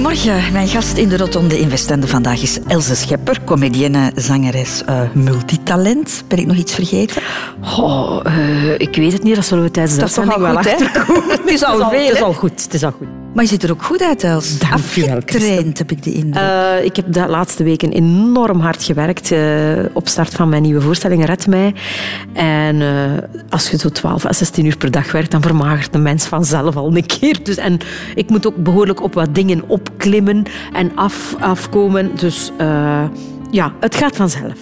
Goedemorgen. Mijn gast in de Rotonde in Westende vandaag is Else Schepper, comedienne, zangeres, uh, multitalent. Ben ik nog iets vergeten? Oh, uh, ik weet het niet. Dat zullen we tijdens de uitzending wel achterkomen. het is al veel. Het is al goed. Het is al goed. Maar je ziet er ook goed uit, Els. Afgetraind, heb ik de indruk. Uh, ik heb de laatste weken enorm hard gewerkt uh, op start van mijn nieuwe voorstelling Red Mij. En uh, als je zo 12 à 16 uur per dag werkt, dan vermagert de mens vanzelf al een keer. Dus, en ik moet ook behoorlijk op wat dingen opklimmen en af, afkomen. Dus ja, het gaat vanzelf.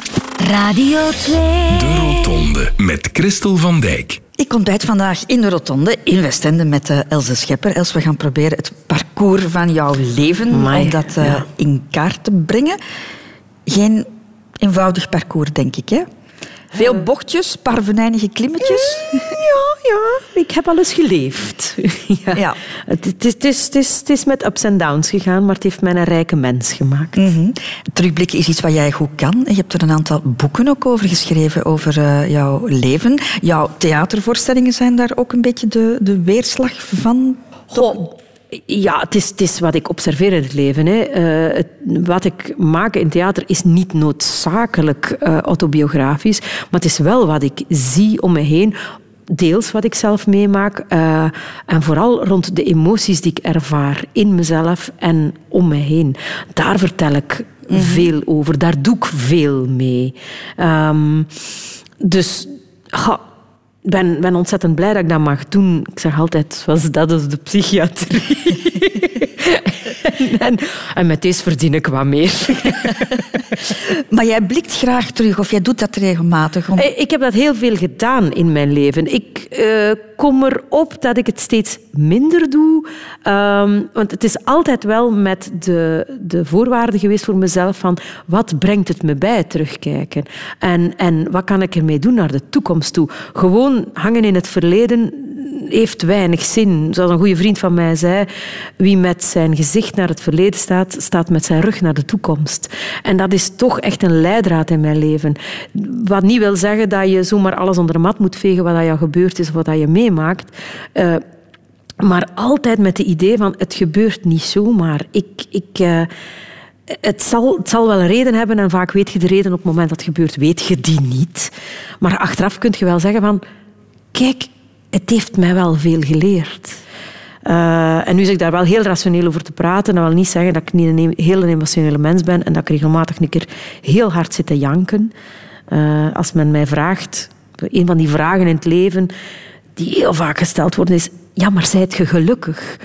Radio 2. De Rotonde met Christel van Dijk. Ik ontbijt vandaag in de Rotonde in Westende met uh, Else Schepper. Els, we gaan proberen het parcours van jouw leven Amai, om dat uh, ja. in kaart te brengen. Geen eenvoudig parcours, denk ik, hè? Veel bochtjes, parvenijnige klimmetjes. Ja, ja. Ik heb alles geleefd. ja. Ja. Het, het, is, het, is, het, is, het is met ups en downs gegaan, maar het heeft mij een rijke mens gemaakt. Mhm. Terugblikken is iets wat jij goed kan. Je hebt er een aantal boeken ook over geschreven, over uh, jouw leven. Jouw theatervoorstellingen zijn daar ook een beetje de, de weerslag van. Goh, ja, het is, het is wat ik observeer in het leven. Hè. Uh, het, wat ik maak in theater is niet noodzakelijk uh, autobiografisch, maar het is wel wat ik zie om me heen. Deels wat ik zelf meemaak uh, en vooral rond de emoties die ik ervaar in mezelf en om me heen. Daar vertel ik mm -hmm. veel over, daar doe ik veel mee. Um, dus ben, ben ontzettend blij dat ik dat mag doen. Ik zeg altijd, was dat is de psychiatrie. en, en, en, met deze verdien ik wat meer. maar jij blikt graag terug, of jij doet dat regelmatig? Om... Ik heb dat heel veel gedaan in mijn leven. Ik uh, kom erop dat ik het steeds minder doe. Um, want het is altijd wel met de, de voorwaarde geweest voor mezelf van wat brengt het me bij, terugkijken. En, en wat kan ik ermee doen naar de toekomst toe? Gewoon hangen in het verleden heeft weinig zin. Zoals een goede vriend van mij zei, wie met zijn gezicht naar het verleden staat, staat met zijn rug naar de toekomst. En dat is toch echt een leidraad in mijn leven. Wat niet wil zeggen dat je zomaar alles onder de mat moet vegen wat jou gebeurd is of wat je meemaakt. Uh, maar altijd met het idee van het gebeurt niet zomaar. Ik... ik uh, het zal, het zal wel een reden hebben en vaak weet je de reden op het moment dat het gebeurt, weet je die niet. Maar achteraf kun je wel zeggen van, kijk, het heeft mij wel veel geleerd. Uh, en nu zeg ik daar wel heel rationeel over te praten. Dat wil niet zeggen dat ik niet een heel emotionele mens ben en dat ik regelmatig een keer heel hard zit te janken. Uh, als men mij vraagt, een van die vragen in het leven die heel vaak gesteld worden is, ja, maar zijt je gelukkig?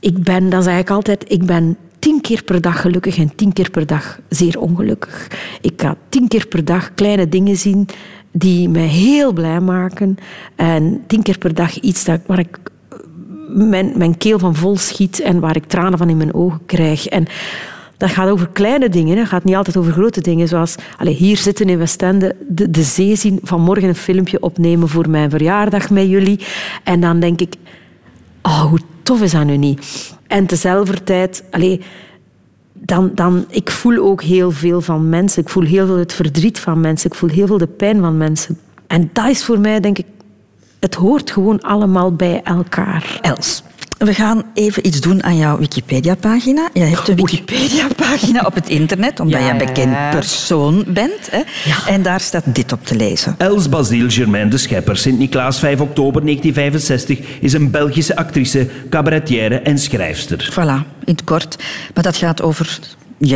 Ik ben, dan zeg ik altijd, ik ben tien keer per dag gelukkig en tien keer per dag zeer ongelukkig. Ik ga tien keer per dag kleine dingen zien die mij heel blij maken. En tien keer per dag iets dat, waar ik mijn, mijn keel van vol schiet en waar ik tranen van in mijn ogen krijg. En dat gaat over kleine dingen, het gaat niet altijd over grote dingen. Zoals allez, hier zitten in Westende, de, de zee zien, vanmorgen een filmpje opnemen voor mijn verjaardag met jullie. En dan denk ik, oh, hoe tof is dat nu niet? En tezelfde tijd, allez, dan, dan, ik voel ook heel veel van mensen. Ik voel heel veel het verdriet van mensen. Ik voel heel veel de pijn van mensen. En dat is voor mij, denk ik, het hoort gewoon allemaal bij elkaar. Els, we gaan even iets doen aan jouw Wikipedia-pagina. Je hebt een Wikipedia-pagina op het internet, omdat Ja, je een bekend persoon bent. Hè? Ja. En daar staat dit op te lezen. Els Basile Germain de Schepper, Sint-Niklaas 5 oktober 1965, is een Belgische actrice, cabaretière en schrijfster. Voilà, in het kort. Maar dat gaat over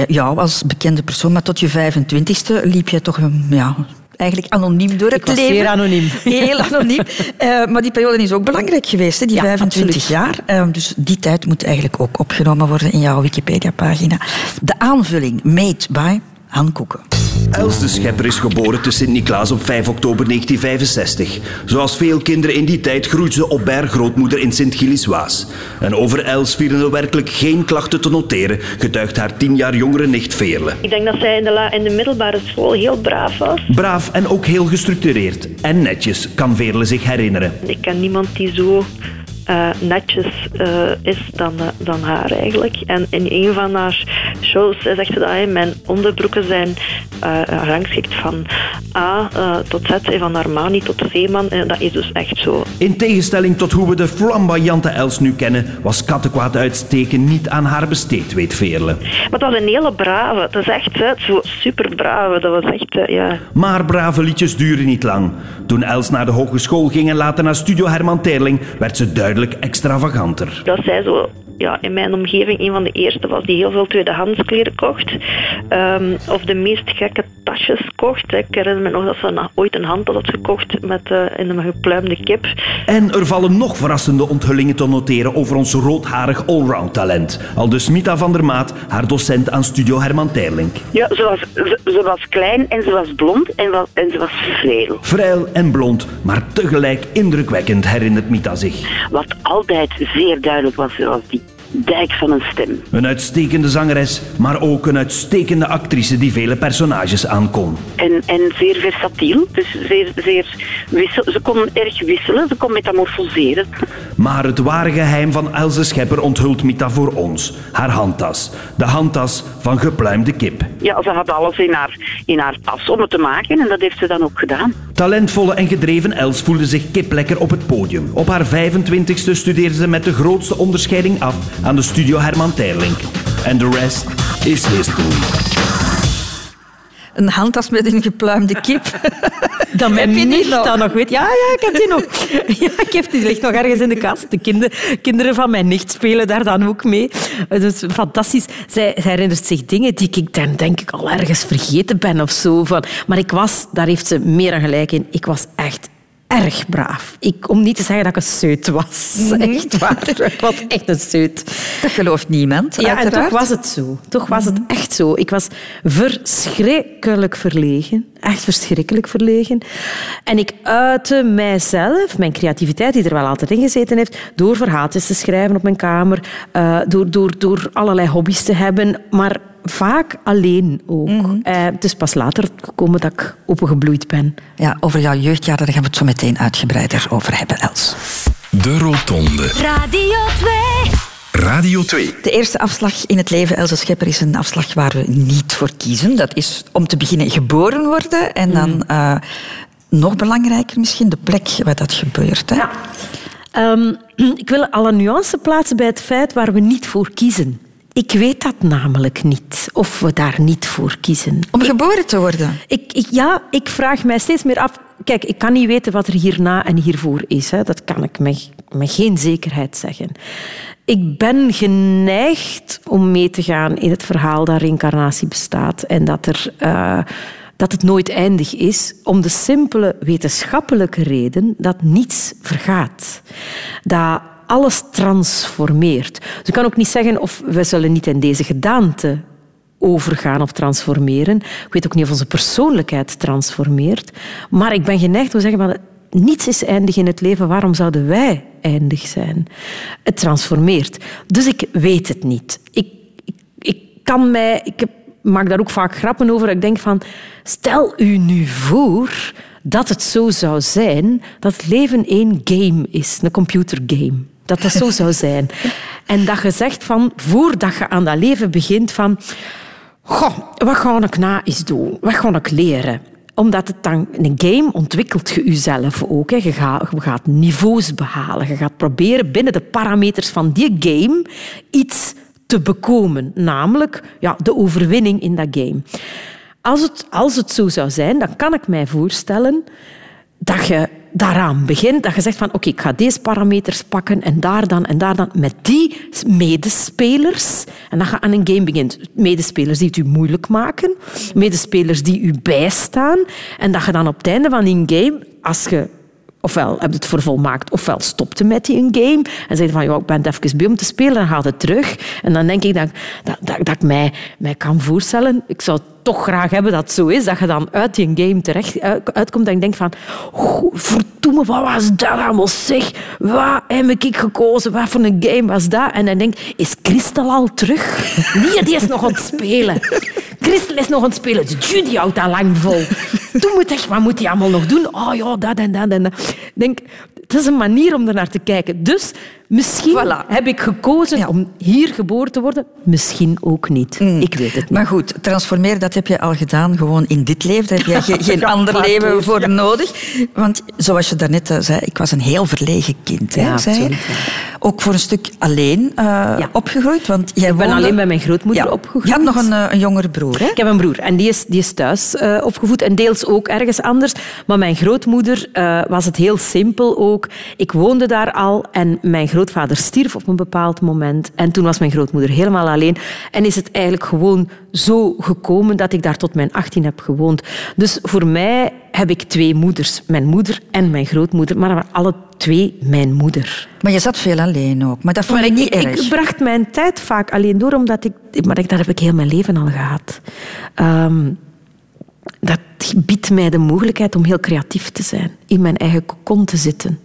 jou als bekende persoon. Maar tot je 25ste liep je toch een, ja, eigenlijk anoniem door het Ik was leven. zeer anoniem. Heel anoniem. Eh, maar die periode is ook belangrijk geweest, hè, die Ja, 25 absoluut. jaar. Eh, dus die tijd moet eigenlijk ook opgenomen worden in jouw Wikipedia-pagina. De aanvulling, made by Han Koeken. Els de Schepper is geboren te Sint-Niklaas op 5 oktober 1965. Zoals veel kinderen in die tijd groeit ze op bij haar grootmoeder in Sint-Gilles-Waas. En over Els vielen er werkelijk geen klachten te noteren, getuigt haar tien jaar jongere nicht Veerle. Ik denk dat zij in de, la- in de middelbare school heel braaf was. Braaf en ook heel gestructureerd en netjes, kan Veerle zich herinneren. Ik ken niemand die zo eh, netjes eh, is dan, eh, dan haar eigenlijk. En in een van haar shows zegt ze dat mijn onderbroeken zijn rangschikt van A tot Z, en van Armani tot Zeeman. En dat is dus echt zo. In tegenstelling tot hoe we de flamboyante Els nu kennen, was kattenkwaad uitsteken niet aan haar besteed, weet Veerle. Maar dat was een hele brave. Dat is echt hè, zo super brave. Dat was echt, ja. Maar brave liedjes duren niet lang. Toen Els naar de hogeschool ging en later naar Studio Herman Terling, werd ze duidelijk extravaganter. Dat zij zo ja, in mijn omgeving een van de eerste was die heel veel tweedehands kleren kocht. Um, of de meest gekke tasjes kocht. Ik herinner me nog dat ze ooit een handtas had gekocht met uh, in een gepluimde kip. En er vallen nog verrassende onthullingen te noteren over ons roodharig allround talent. Al dus Mita van der Maat, haar docent aan Studio Herman Terlink. Ja, ze was, ze, ze was klein en ze was blond en, was, en ze was vrij. Vrij en blond, maar tegelijk indrukwekkend, herinnert Mita zich. Wat altijd zeer duidelijk was, was die dijk van een stem. Een uitstekende zangeres, maar ook een uitstekende actrice die vele personages aankon. En, en zeer versatiel, dus zeer, zeer wissel, ze kon erg wisselen, ze kon metamorfoseren. Maar het ware geheim van Else Schepper onthult Mita voor ons. Haar handtas. De handtas van gepluimde kip. Ja, ze had alles in haar, in haar tas om het te maken en dat heeft ze dan ook gedaan. Talentvolle en gedreven Els voelde zich kiplekker op het podium. Op haar 25ste studeerde ze met de grootste onderscheiding af aan de studio Herman Terlink. En de rest is history. Een handtas met een gepluimde kip. Dat mijn nicht dat nog weet. Ja, ja, ik heb die nog. Ja, ik heb die ligt nog ergens in de kast. De kinder, kinderen van mijn nicht spelen daar dan ook mee. Dat is fantastisch. Zij, zij herinnert zich dingen die ik dan denk ik al ergens vergeten ben of zo. Van. Maar ik was, daar heeft ze meer dan gelijk in, ik was echt erg braaf. Ik, om niet te zeggen dat ik een seut was. Echt waar. Ik was echt een seut. Dat gelooft niemand, Ja, en toch was het zo. Toch was het echt zo. Ik was verschrikkelijk verlegen. Echt verschrikkelijk verlegen. En ik uitte mijzelf, mijn creativiteit, die er wel altijd in gezeten heeft, door verhaaltjes te schrijven op mijn kamer, uh, door, door, door allerlei hobby's te hebben, maar vaak alleen ook. Mm -hmm. uh, het is pas later gekomen dat ik opengebloeid ben. Ja, over jouw jeugdjaren gaan we het zo meteen uitgebreider over hebben, Els. De Rotonde. Radio 2. Radio 2. De eerste afslag in het leven, Else Schepper, is een afslag waar we niet voor kiezen. Dat is om te beginnen geboren worden en dan mm. uh, nog belangrijker misschien de plek waar dat gebeurt. Hè? Ja. Um, ik wil alle nuance plaatsen bij het feit waar we niet voor kiezen. Ik weet dat namelijk niet, of we daar niet voor kiezen. Om geboren te worden? Ik, ik, ja, ik vraag mij steeds meer af... Kijk, ik kan niet weten wat er hierna en hiervoor is. Hè. Dat kan ik met, met geen zekerheid zeggen. Ik ben geneigd om mee te gaan in het verhaal dat reïncarnatie bestaat en dat, er, uh, dat het nooit eindig is, om de simpele wetenschappelijke reden dat niets vergaat. Dat alles transformeert. Dus kan ook niet zeggen of we zullen niet in deze gedaante overgaan of transformeren. Ik weet ook niet of onze persoonlijkheid transformeert. Maar ik ben geneigd om te zeggen, van, niets is eindig in het leven. Waarom zouden wij eindig zijn? Het transformeert. Dus ik weet het niet. Ik, ik, ik kan mij... Ik heb, maak daar ook vaak grappen over. Ik denk van, stel u nu voor dat het zo zou zijn dat leven één game is, een computergame. Dat dat zo zou zijn. En dat je zegt van, voordat je aan dat leven begint, van... Goh, wat ga ik na eens doen? Wat ga ik leren? Omdat het dan een game ontwikkelt je jezelf ook. Hè. Je, gaat, je gaat niveaus behalen. Je gaat proberen binnen de parameters van die game iets te bekomen. Namelijk ja, de overwinning in dat game. Als het, als het zo zou zijn, dan kan ik mij voorstellen dat je daaraan begint, dat je zegt van oké, ik ga deze parameters pakken en daar dan en daar dan met die medespelers. En dat je aan een game begint. Medespelers die het u moeilijk maken, medespelers die u bijstaan. En dat je dan op het einde van die game, als je ofwel heb het vervolmaakt, ofwel stopte met die een game en zei van, ja, ik ben het even bij om te spelen, dan gaat het terug. En dan denk ik dat, dat, dat, dat ik mij, mij kan voorstellen, ik zou toch graag hebben dat het zo is, dat je dan uit die game terecht uitkomt en je denkt van, oh, wat was dat allemaal zeg? Wat heb ik gekozen? Wat voor een game was dat? En dan denk ik, is Christel al terug? Nee, die is nog aan het spelen. Christel is nog het spelen. Judy houdt dat lang vol. Toen moet echt, wat moet hij allemaal nog doen? Oh ja, dat en dat en dat. Ik denk, het is een manier om er naar te kijken. Dus Misschien Voilà. heb ik gekozen Ja. om hier geboren te worden. Misschien ook niet. Ik weet het niet. Maar goed, transformeren, dat heb je al gedaan, gewoon in dit leven. Daar heb je ge- geen ander leven toch, voor ja. nodig. Want zoals je daarnet eh, zei, ik was een heel verlegen kind. Hè, zei Ook voor een stuk alleen eh, opgegroeid. Want jij Ik ben woonde- alleen bij mijn grootmoeder opgegroeid. Je had nog een, eh, een jongere broer, hè? Ik heb een broer en die is, die is thuis eh, opgevoed en deels ook ergens anders. Maar mijn grootmoeder eh, was het heel simpel ook. Ik woonde daar al en mijn grootvader stierf op een bepaald moment. En toen was mijn grootmoeder helemaal alleen. En is het eigenlijk gewoon zo gekomen dat ik daar tot mijn 18 heb gewoond. Dus voor mij heb ik twee moeders. Mijn moeder en mijn grootmoeder. Maar alle twee mijn moeder. Maar je zat veel alleen ook. Maar dat vond Maar ik, niet erg. ik bracht mijn tijd vaak alleen door, omdat ik... Maar dat heb ik heel mijn leven al gehad. Ehm, dat biedt mij de mogelijkheid om heel creatief te zijn. In mijn eigen kokon te zitten.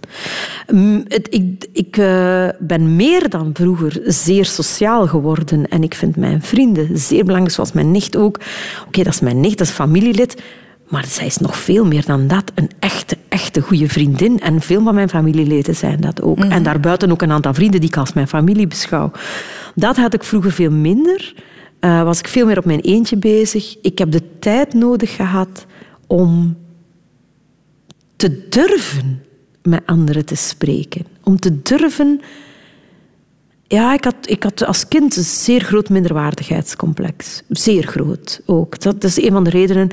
Mm, ik ik eh, ben meer dan vroeger zeer sociaal geworden. En ik vind mijn vrienden zeer belangrijk, zoals mijn nicht ook. Oké, dat is mijn nicht, dat is familielid. Maar zij is nog veel meer dan dat. Een echte, echte goede vriendin. En veel van mijn familieleden zijn dat ook. En daarbuiten ook een aantal vrienden die ik als mijn familie beschouw. Dat had ik vroeger veel minder. Eh, was ik veel meer op mijn eentje bezig. Ik heb de tijd nodig gehad om te durven met anderen te spreken. Om te durven... Ja, ik had, ik had als kind een zeer groot minderwaardigheidscomplex. Zeer groot ook. Dat is een van de redenen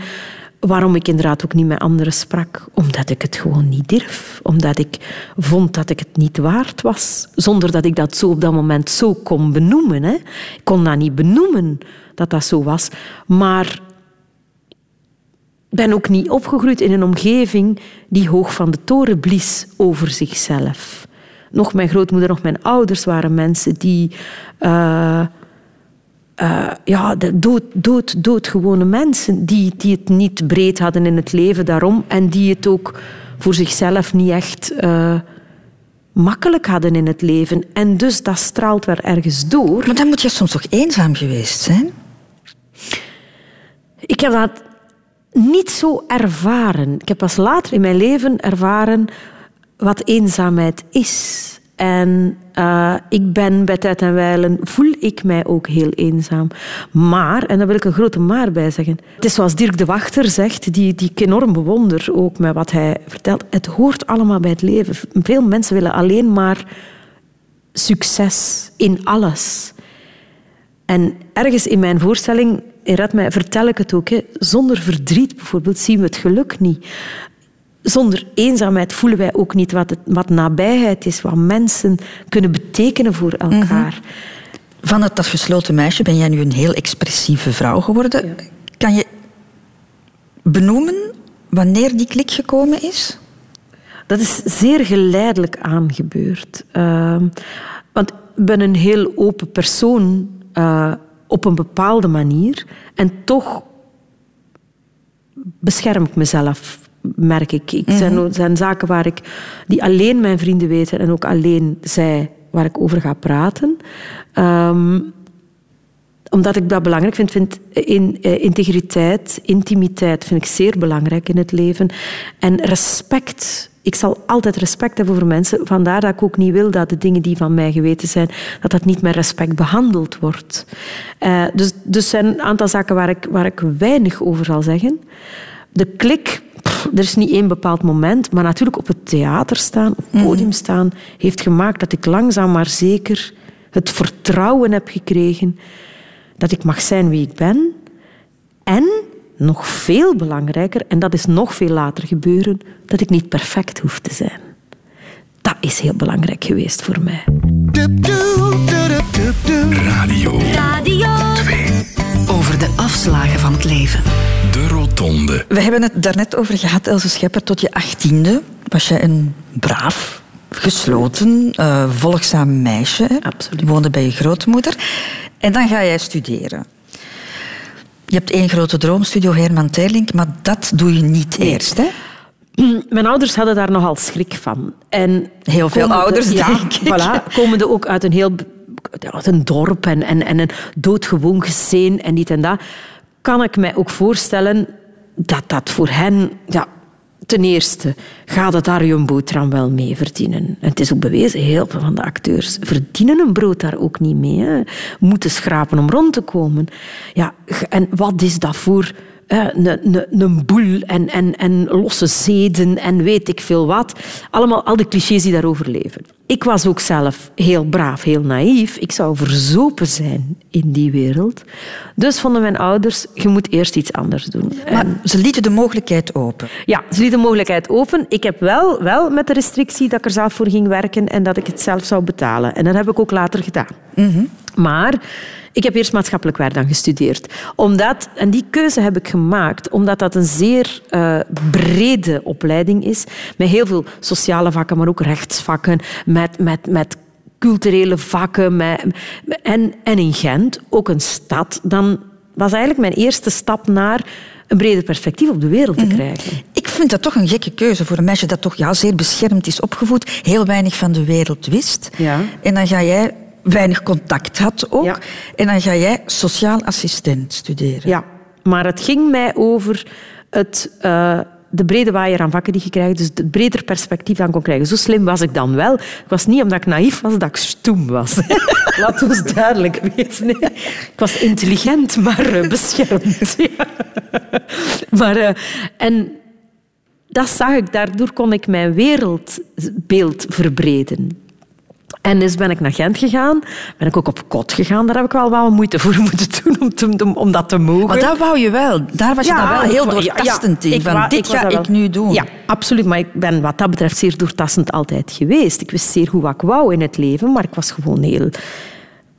waarom ik inderdaad ook niet met anderen sprak. Omdat ik het gewoon niet durf. Omdat ik vond dat ik het niet waard was. Zonder dat ik dat zo op dat moment zo kon benoemen. Hè. Ik kon dat niet benoemen dat dat zo was. Maar ben ook niet opgegroeid in een omgeving die hoog van de toren blies over zichzelf. Nog mijn grootmoeder, nog mijn ouders waren mensen die... eh, eh, ja, de dood, dood, doodgewone mensen die, die het niet breed hadden in het leven daarom en die het ook voor zichzelf niet echt eh, makkelijk hadden in het leven. En dus dat straalt wel ergens door. Maar dan moet je soms toch eenzaam geweest zijn? Ik heb dat niet zo ervaren. Ik heb pas later in mijn leven ervaren wat eenzaamheid is. En eh, ik ben bij tijd en wijlen, voel ik mij ook heel eenzaam. Maar, en daar wil ik een grote maar bij zeggen. Het is zoals Dirk de Wachter zegt, die, die ik enorm bewonder ook met wat hij vertelt. Het hoort allemaal bij het leven. Veel mensen willen alleen maar succes in alles. En ergens in mijn voorstelling, in Red mij, vertel ik het ook. Hè. Zonder verdriet bijvoorbeeld zien we het geluk niet. Zonder eenzaamheid voelen wij ook niet wat, het, wat nabijheid is, wat mensen kunnen betekenen voor elkaar. Van het, dat gesloten meisje ben jij nu een heel expressieve vrouw geworden. Kan je benoemen wanneer die klik gekomen is? Dat is zeer geleidelijk aangebeurd. Ehm, want ik ben een heel open persoon eh, op een bepaalde manier. En toch bescherm ik mezelf, merk ik. Ik zijn, er zijn zaken waar ik, die alleen mijn vrienden weten en ook alleen zij waar ik over ga praten. Ehm, omdat ik dat belangrijk vind. vind in, eh, integriteit, intimiteit vind ik zeer belangrijk in het leven. En respect. Ik zal altijd respect hebben voor mensen. Vandaar dat ik ook niet wil dat de dingen die van mij geweten zijn, dat dat niet met respect behandeld wordt. Eh, dus dus zijn een aantal zaken waar ik, waar ik weinig over zal zeggen. De klik, pff, er is niet één bepaald moment, maar natuurlijk op het theater staan, op het podium staan, heeft gemaakt dat ik langzaam maar zeker het vertrouwen heb gekregen dat ik mag zijn wie ik ben. En, nog veel belangrijker, en dat is nog veel later gebeuren, dat ik niet perfect hoef te zijn. Dat is heel belangrijk geweest voor mij. Radio Radio Over de afslagen van het leven. De Rotonde. We hebben het daarnet over gehad, Else Schepper. Tot je achttiende was je een braaf, gesloten, eh, volgzaam meisje. Hè? Absoluut. Je woonde bij je grootmoeder. En dan ga jij studeren. Je hebt één grote droom, Studio Herman Terlink, maar dat doe je niet eerst. Hè? Mijn ouders hadden daar nogal schrik van. En Heel veel ouders, ja, denk ik. Voilà, komende ook uit een heel een dorp en, en, en een doodgewoon gezin en dit en dat, kan ik mij ook voorstellen dat dat voor hen ja, ten eerste gaat het daar boterham wel mee verdienen. En het is ook bewezen, heel veel van de acteurs verdienen een brood daar ook niet mee. Moeten schrapen om rond te komen. Ja, en wat is dat voor een, boel en, en, en losse zeden en weet ik veel wat. Allemaal al de clichés die daarover leven. Ik was ook zelf heel braaf, heel naïef. Ik zou verzopen zijn in die wereld. Dus vonden mijn ouders, je moet eerst iets anders doen. Maar ze lieten de mogelijkheid open. Ja, ze lieten de mogelijkheid open. Ik heb wel, wel met de restrictie dat ik er zelf voor ging werken en dat ik het zelf zou betalen. En dat heb ik ook later gedaan. Maar ik heb eerst maatschappelijk werk dan gestudeerd. Omdat, en die keuze heb ik gemaakt omdat dat een zeer uh, brede opleiding is. Met heel veel sociale vakken, maar ook rechtsvakken. Met, met, met culturele vakken. Met, en, en in Gent, ook een stad. Dan was eigenlijk mijn eerste stap naar een breder perspectief op de wereld te Mhm. krijgen. Ik vind dat toch een gekke keuze voor een meisje dat toch ja, zeer beschermd is opgevoed, heel weinig van de wereld wist. Ja. En dan ga jij weinig contact had ook. Ja. En dan ga jij sociaal assistent studeren. Ja, maar het ging mij over het, eh, de brede waaier aan vakken die je krijgt, dus het breder perspectief aan kon krijgen. Zo slim was ik dan wel. Het was niet omdat ik naïef was dat ik stoem was. Laat ons duidelijk wezen. Ik was intelligent, maar eh, beschermd. Ja. Maar, eh, en dat zag ik. Daardoor kon ik mijn wereldbeeld verbreden. En dus ben ik naar Gent gegaan. Ben ik ook op kot gegaan. Daar heb ik wel wel moeite voor moeten doen om, te- om, dat te mogen. Maar dat wou je wel. Daar was je dan wel heel doortastend in. ik Van, wa- dit ga ik nu doen. Ja, absoluut. Maar ik ben wat dat betreft zeer doortastend altijd geweest. Ik wist zeer goed wat ik wou in het leven, maar ik was gewoon heel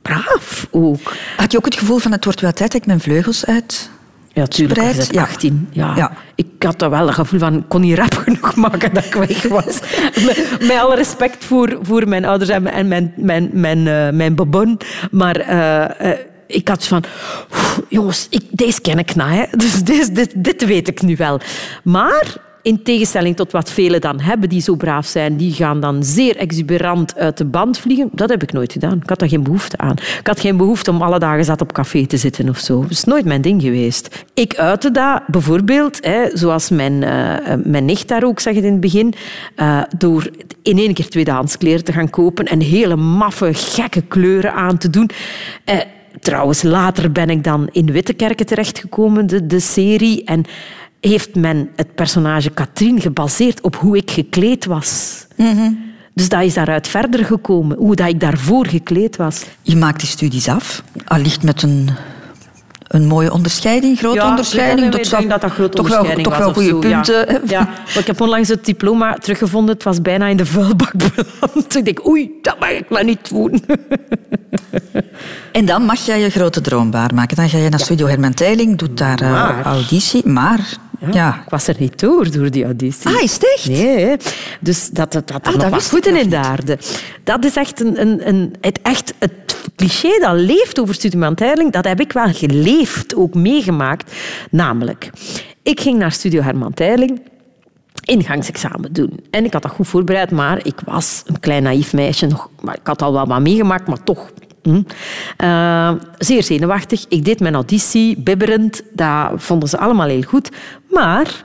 braaf ook. Had je ook het gevoel van het wordt wel tijd dat ik mijn vleugels uit... Ja, tuurlijk. Was het ja. 18. Ja. Ja. Ik had dat wel het gevoel van, ik kon niet rap genoeg maken dat ik weg was. met, met alle respect voor, voor mijn ouders en, en mijn, mijn, mijn, eh, mijn babon. Maar eh, eh, ik had van, "Oeh, jongens, ik, deze ken ik nou. Hè. Dus dit, dit, dit weet ik nu wel. Maar... In tegenstelling tot wat velen dan hebben die zo braaf zijn, die gaan dan zeer exuberant uit de band vliegen. Dat heb ik nooit gedaan. Ik had daar geen behoefte aan. Ik had geen behoefte om alle dagen zat op café te zitten of zo. Dat is nooit mijn ding geweest. Ik uitte dat bijvoorbeeld, hè, zoals mijn, eh, mijn nicht daar ook zegt in het begin, eh, door in één keer tweedehands kleren te gaan kopen en hele maffe, gekke kleuren aan te doen. Eh, Trouwens, later ben ik dan in Wittekerken terechtgekomen, de, de serie. En heeft men het personage Katrien gebaseerd op hoe ik gekleed was. Dus dat is daaruit verder gekomen, hoe dat ik daarvoor gekleed was. Je maakt die studies af, allicht met een, een mooie onderscheiding, grote Ja, onderscheiding. ik denk zou dat dat grote toch wel, onderscheiding toch was wel goede zo, punten. Ja, ik heb onlangs het diploma teruggevonden. Het was bijna in de vuilbak beland. Ik denk, oei, dat mag ik maar niet doen. En dan mag jij je grote droom waarmaken. Dan ga je naar Studio Herman Teiling, doet daar eh, Maar- auditie. Maar, ja... Ik was er niet door, door die auditie. Ah, is het echt? Nee, dus dat dat er Ah, nog dat voeten nog in de aarde. Dat is echt een, een, een, het, echt het cliché dat leeft over Studio Herman dat heb ik wel geleefd, ook meegemaakt. Namelijk, ik ging naar Studio Herman Teiling ingangsexamen doen. En ik had dat goed voorbereid, maar ik was een klein naïef meisje. Nog, maar ik had al wel wat meegemaakt, maar toch... hm. Eh, zeer zenuwachtig. Ik deed mijn auditie, bibberend. Dat vonden ze allemaal heel goed. Maar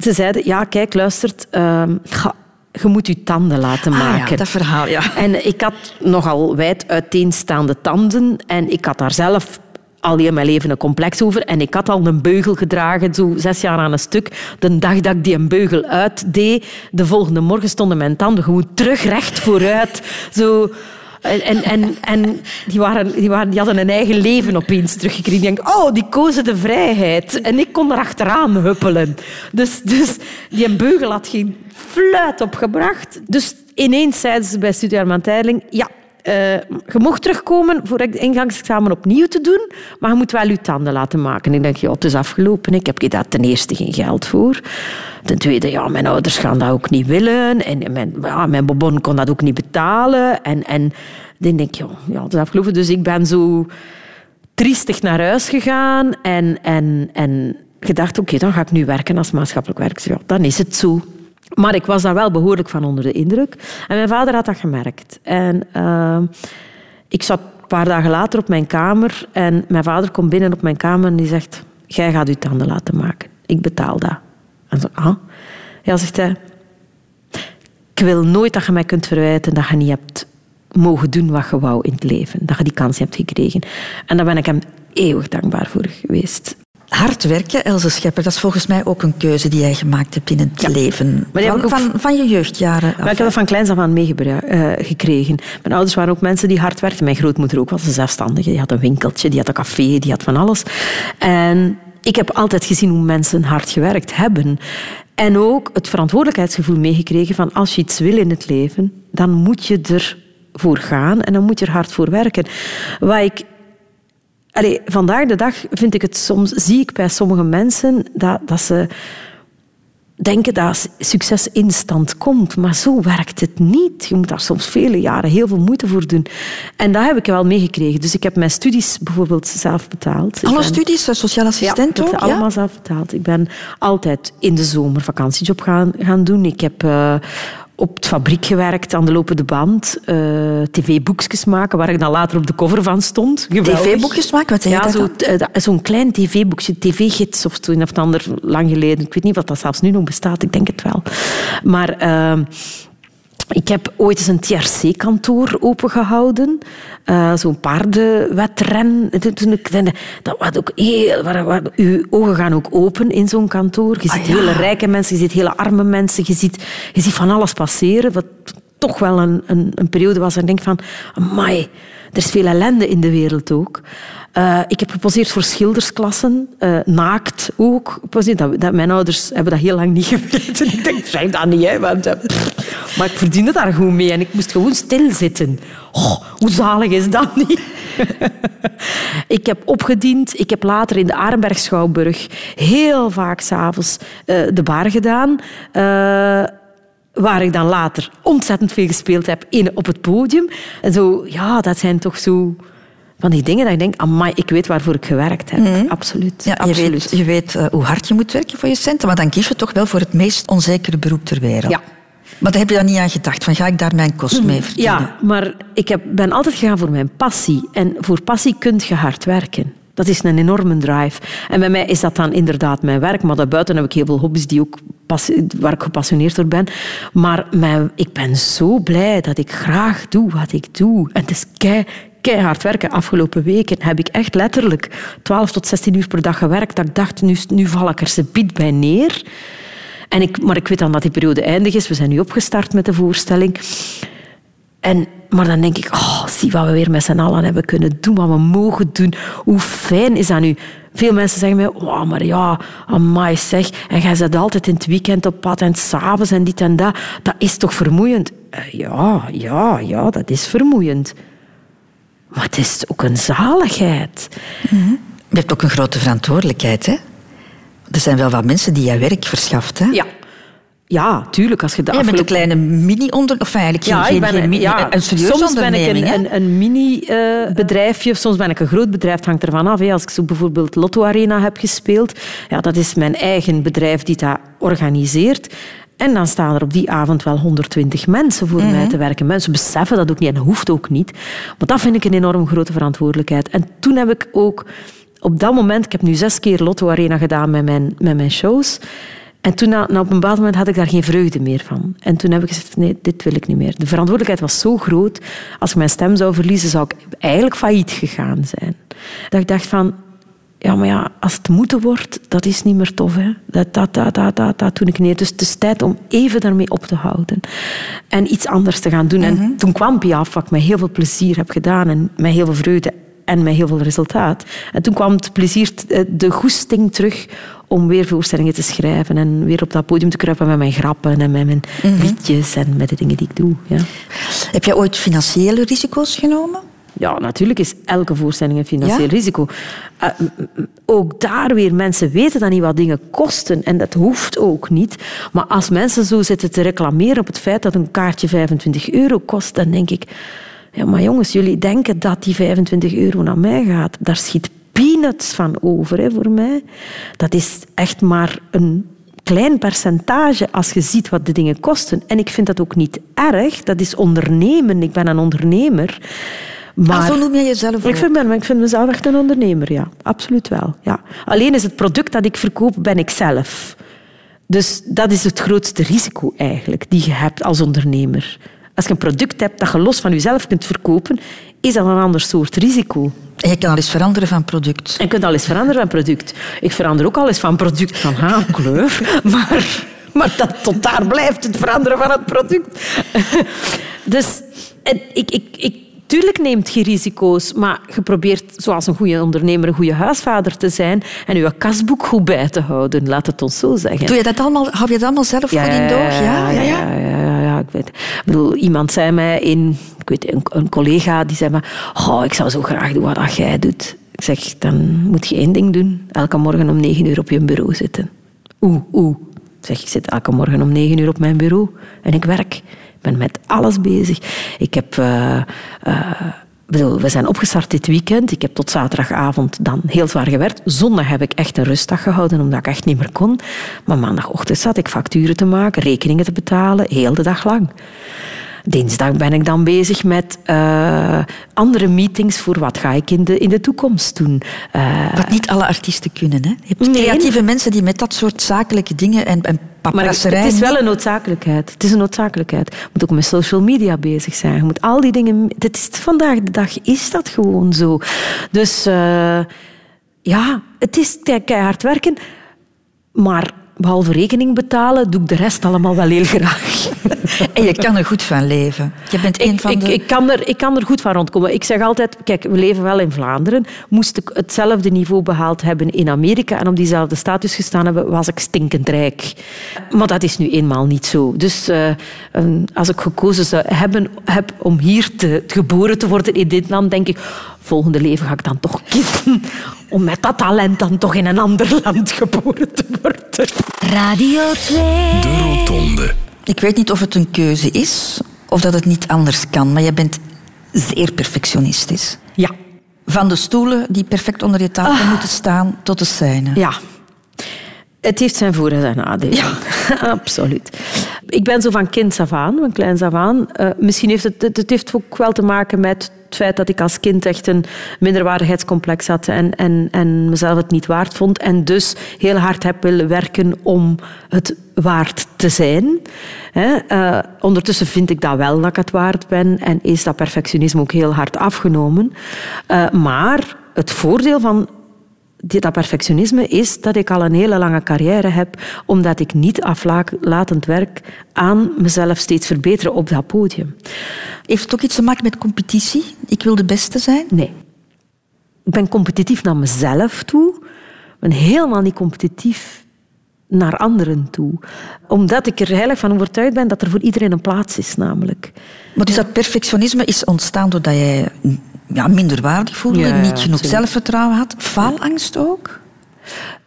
ze zeiden, ja, kijk, luistert... ehm, ga, je moet je tanden laten Ah, ja, maken. dat verhaal, ja. En ik had nogal wijd uiteenstaande tanden. En ik had daar zelf al heel mijn leven een complex over. En ik had al een beugel gedragen, zo zes jaar aan een stuk. De dag dat ik die een beugel uitdeed, de volgende morgen stonden mijn tanden gewoon terug recht vooruit. Zo... En, en, en, die, waren, die, waren, die hadden een eigen leven opeens teruggekregen. Ik denk, oh, die kozen de vrijheid. En ik kon er achteraan huppelen. Dus, dus die beugel had geen fluit opgebracht. Dus ineens zeiden ze bij Studio Teiling... Ja, eh, je mocht terugkomen voor het ingangsexamen opnieuw te doen, maar je moet wel je tanden laten maken. Ik denk, ja, het is afgelopen. Ik heb daar ten eerste geen geld voor. Ten tweede, ja, mijn ouders gaan dat ook niet willen. En mijn, ja, mijn babon kon dat ook niet betalen. En, en dan denk ik, ja, het is afgelopen. Dus ik ben zo triestig naar huis gegaan en, en, en gedacht, oké, dan ga ik nu werken als maatschappelijk werker. Ja, dan is het zo. Maar ik was daar wel behoorlijk van onder de indruk. En mijn vader had dat gemerkt. En eh, ik zat een paar dagen later op mijn kamer en mijn vader komt binnen op mijn kamer en die zegt, jij gaat je tanden laten maken. Ik betaal dat. En zo, ah. Ja, zegt hij, ik wil nooit dat je mij kunt verwijten dat je niet hebt mogen doen wat je wou in het leven. Dat je die kans hebt gekregen. En daar ben ik hem eeuwig dankbaar voor geweest. Hard werken, Else Schepper, dat is volgens mij ook een keuze die jij gemaakt hebt in het leven. Van, ook- van, van je jeugdjaren. Maar ik heb dat van kleins af aan meegekregen. Mijn ouders waren ook mensen die hard werkten. Mijn grootmoeder ook was een zelfstandige. Die had een winkeltje, die had een café, die had van alles. En ik heb altijd gezien hoe mensen hard gewerkt hebben. En ook het verantwoordelijkheidsgevoel meegekregen van als je iets wil in het leven, dan moet je ervoor gaan en dan moet je er hard voor werken. Wat ik Allee, vandaag de dag vind ik het soms, zie ik bij sommige mensen dat, dat ze denken dat succes instant komt. Maar zo werkt het niet. Je moet daar soms vele jaren heel veel moeite voor doen. En dat heb ik wel meegekregen. Dus ik heb mijn studies bijvoorbeeld zelf betaald. Alle ben- studies, eh, sociaal ja, assistent ik heb ook? ze allemaal zelf betaald. Ik ben altijd in de zomer vakantiejob gaan, gaan doen. Ik heb eh, op de fabriek gewerkt, aan de lopende band. eh, tv-boekjes maken, waar ik dan later op de cover van stond. TV-boekjes maken, wat Ja, zo, eh, zo'n klein tv-boekje, tv-gids of zo, een of ander, lang geleden. Ik weet niet of dat zelfs nu nog bestaat, ik denk het wel. Maar... eh, ik heb ooit eens een TRC-kantoor opengehouden. Eh, Zo'n paardenwedren. Dat was ook heel... Waar, waar, uw ogen gaan ook open in zo'n kantoor. Je ziet ja. hele rijke mensen, je ziet hele arme mensen. Je ziet, je ziet van alles passeren. Wat toch wel een, een, een periode was. En ik denk van... Amai, er is veel ellende in de wereld ook. Eh, ik heb geposeerd voor schildersklassen. eh, naakt ook. Dat, dat, mijn ouders hebben dat heel lang niet geweten. Ik denk, zeg dat niet, hè. Eh, maar ik verdiende daar goed mee. En ik moest gewoon stilzitten. Oh, hoe zalig is dat niet? ik heb opgediend. Ik heb later in de Arenberg Schouwburg heel vaak s'avonds de bar gedaan. Waar ik dan later ontzettend veel gespeeld heb in, op het podium. En zo, ja, dat zijn toch zo van die dingen dat ik denk, amai, ik weet waarvoor ik gewerkt heb. Mm. Absoluut. Ja, absoluut. Je weet, je weet uh, hoe hard je moet werken voor je centen, maar dan kies je toch wel voor het meest onzekere beroep ter wereld. Ja. Maar daar heb je dan niet aan gedacht, van ga ik daar mijn kost mee verdienen? Ja, maar ik heb, ben altijd gegaan voor mijn passie. En voor passie kun je hard werken. Dat is een enorme drive. En bij mij is dat dan inderdaad mijn werk. Maar daarbuiten heb ik heel veel hobby's die ook waar ik gepassioneerd door ben. Maar mijn, ik ben zo blij dat ik graag doe wat ik doe. En het is kei, keihard werken. Afgelopen weken heb ik echt letterlijk 12 tot 16 uur per dag gewerkt. Dat ik dacht, nu, nu val ik er ze bied bij neer. En ik, maar ik weet dan dat die periode eindig is. We zijn nu opgestart met de voorstelling. En, maar dan denk ik, oh, zie wat we weer met z'n allen hebben kunnen doen, wat we mogen doen. Hoe fijn is dat nu? Veel mensen zeggen mij, oh, maar ja, amai zeg. En jij zit altijd in het weekend op pad en s'avonds en dit en dat. Dat is toch vermoeiend? Uh, ja, ja, ja, dat is vermoeiend. Maar het is ook een zaligheid. Mm-hmm. Je hebt ook een grote verantwoordelijkheid, hè? Er zijn wel wat mensen die jij werk verschaft, hè? Ja. Ja, tuurlijk. Als je de je bent een kleine mini-onder... Of eigenlijk ja, geen, ik ben, geen mini, ja, een serieuze soms ben ik een, een, een mini-bedrijfje, uh, soms ben ik een groot bedrijf. Het hangt ervan af. Hè. Als ik zo bijvoorbeeld Lotto Arena heb gespeeld, ja, dat is mijn eigen bedrijf die dat organiseert. En dan staan er op die avond wel 120 mensen voor mm -hmm. mij te werken. Mensen beseffen dat ook niet en dat hoeft ook niet. Maar dat vind ik een enorm grote verantwoordelijkheid. En toen heb ik ook op dat moment... Ik heb nu zes keer Lotto Arena gedaan met mijn, met mijn shows. En toen, op een bepaald moment, had ik daar geen vreugde meer van. En toen heb ik gezegd, nee, dit wil ik niet meer. De verantwoordelijkheid was zo groot. Als ik mijn stem zou verliezen, zou ik eigenlijk failliet gegaan zijn. Dat ik dacht van... Ja, maar ja, als het moeten wordt, dat is niet meer tof. Hè? Dat, dat, dat, dat, dat, dat doe ik niet. Dus het is tijd om even daarmee op te houden. En iets anders te gaan doen. Mm -hmm. En toen kwam Piaf, wat ik met heel veel plezier heb gedaan. En met heel veel vreugde en met heel veel resultaat. En toen kwam het plezier, de goesting terug om weer voorstellingen te schrijven en weer op dat podium te kruipen met mijn grappen en met mijn mm -hmm. liedjes en met de dingen die ik doe. Ja. Heb je ooit financiële risico's genomen? Ja, natuurlijk is elke voorstelling een financieel ja? risico. Uh, ook daar weer, mensen weten dan niet wat dingen kosten. En dat hoeft ook niet. Maar als mensen zo zitten te reclameren op het feit dat een kaartje 25 euro kost, dan denk ik... Ja, maar jongens, jullie denken dat die 25 euro naar mij gaat. Daar schiet peanuts van over hè, voor mij. Dat is echt maar een klein percentage als je ziet wat de dingen kosten. En ik vind dat ook niet erg. Dat is ondernemen. Ik ben een ondernemer. Maar, ah, zo noem je jezelf ik vind, ben, ik vind mezelf echt een ondernemer, ja. Absoluut wel. Ja. Alleen is het product dat ik verkoop, ben ik zelf. Dus dat is het grootste risico eigenlijk die je hebt als ondernemer. Als je een product hebt dat je los van jezelf kunt verkopen, is dat een ander soort risico. En je kan al eens veranderen van product. En je kunt al eens veranderen van product. Ik verander ook al eens van product van haarkleur, maar, maar dat, tot daar blijft het veranderen van het product. Dus ik, ik, ik, tuurlijk neemt je risico's, maar je probeert zoals een goede ondernemer een goede huisvader te zijn en je kasboek goed bij te houden, laat het ons zo zeggen. Doe je dat allemaal, hou je dat allemaal zelf goed in doog? Ja, ja, ja. ja, ja, ik weet. Ik bedoel, iemand zei mij in, ik weet, een, een collega die zei me, oh, ik zou zo graag doen wat jij doet. Ik zeg, dan moet je één ding doen. Elke morgen om negen uur op je bureau zitten. Oeh, oeh. Ik zeg, ik zit elke morgen om negen uur op mijn bureau en ik werk. Ik ben met alles bezig. Ik heb... bedoel, we zijn opgestart dit weekend. Ik heb tot zaterdagavond dan heel zwaar gewerkt. Zondag heb ik echt een rustdag gehouden, omdat ik echt niet meer kon. Maar maandagochtend zat ik facturen te maken, rekeningen te betalen, heel de dag lang. Dinsdag ben ik dan bezig met eh, andere meetings voor wat ga ik in de, in de toekomst doen. Eh, Wat niet alle artiesten kunnen. Hè? Je hebt Nee. creatieve mensen die met dat soort zakelijke dingen en, en Maar het is wel een noodzakelijkheid. Het is een noodzakelijkheid. Je moet ook met social media bezig zijn. Je moet al die dingen... Dit is, vandaag de dag is dat gewoon zo. Dus eh, ja, het is ke- keihard werken. Maar behalve rekening betalen, doe ik de rest allemaal wel heel graag. En je kan er goed van leven. Je bent een Ik, van ik, de... ik, kan er, ik kan er goed van rondkomen. Ik zeg altijd, kijk, we leven wel in Vlaanderen. Moest ik hetzelfde niveau behaald hebben in Amerika en op diezelfde status gestaan hebben, was ik stinkend rijk. Maar dat is nu eenmaal niet zo. Dus eh, een- als ik gekozen zou hebben heb om hier te, geboren te worden in dit land, denk ik, volgende leven ga ik dan toch kiezen om met dat talent dan toch in een ander land geboren te worden. Radio 2. De Rotonde. Ik weet niet of het een keuze is of dat het niet anders kan, maar je bent zeer perfectionistisch. Ja. Van de stoelen die perfect onder je tafel Ah. moeten staan tot de scène. Ja. Het heeft zijn voor- en zijn nadelen. Ja. Absoluut. Ik ben zo van kinds af aan, van kleins af aan. Eh, misschien heeft het, het, het heeft ook wel te maken met het feit dat ik als kind echt een minderwaardigheidscomplex had en, en, en mezelf het niet waard vond. En dus heel hard heb willen werken om het waard te zijn. Eh, ondertussen vind ik dat wel dat ik het waard ben en is dat perfectionisme ook heel hard afgenomen. Eh, maar het voordeel van dat perfectionisme is dat ik al een hele lange carrière heb, omdat ik niet aflatend werk aan mezelf steeds verbeteren op dat podium. Heeft het ook iets te maken met competitie? Ik wil de beste zijn? Nee. Ik ben competitief naar mezelf toe. Ik ben helemaal niet competitief naar anderen toe. Omdat ik er heilig van overtuigd ben dat er voor iedereen een plaats is, namelijk. Maar dus dat perfectionisme is ontstaan doordat jij ja, minderwaardig voelde, Ja, niet genoeg absoluut. zelfvertrouwen had. Faalangst ook?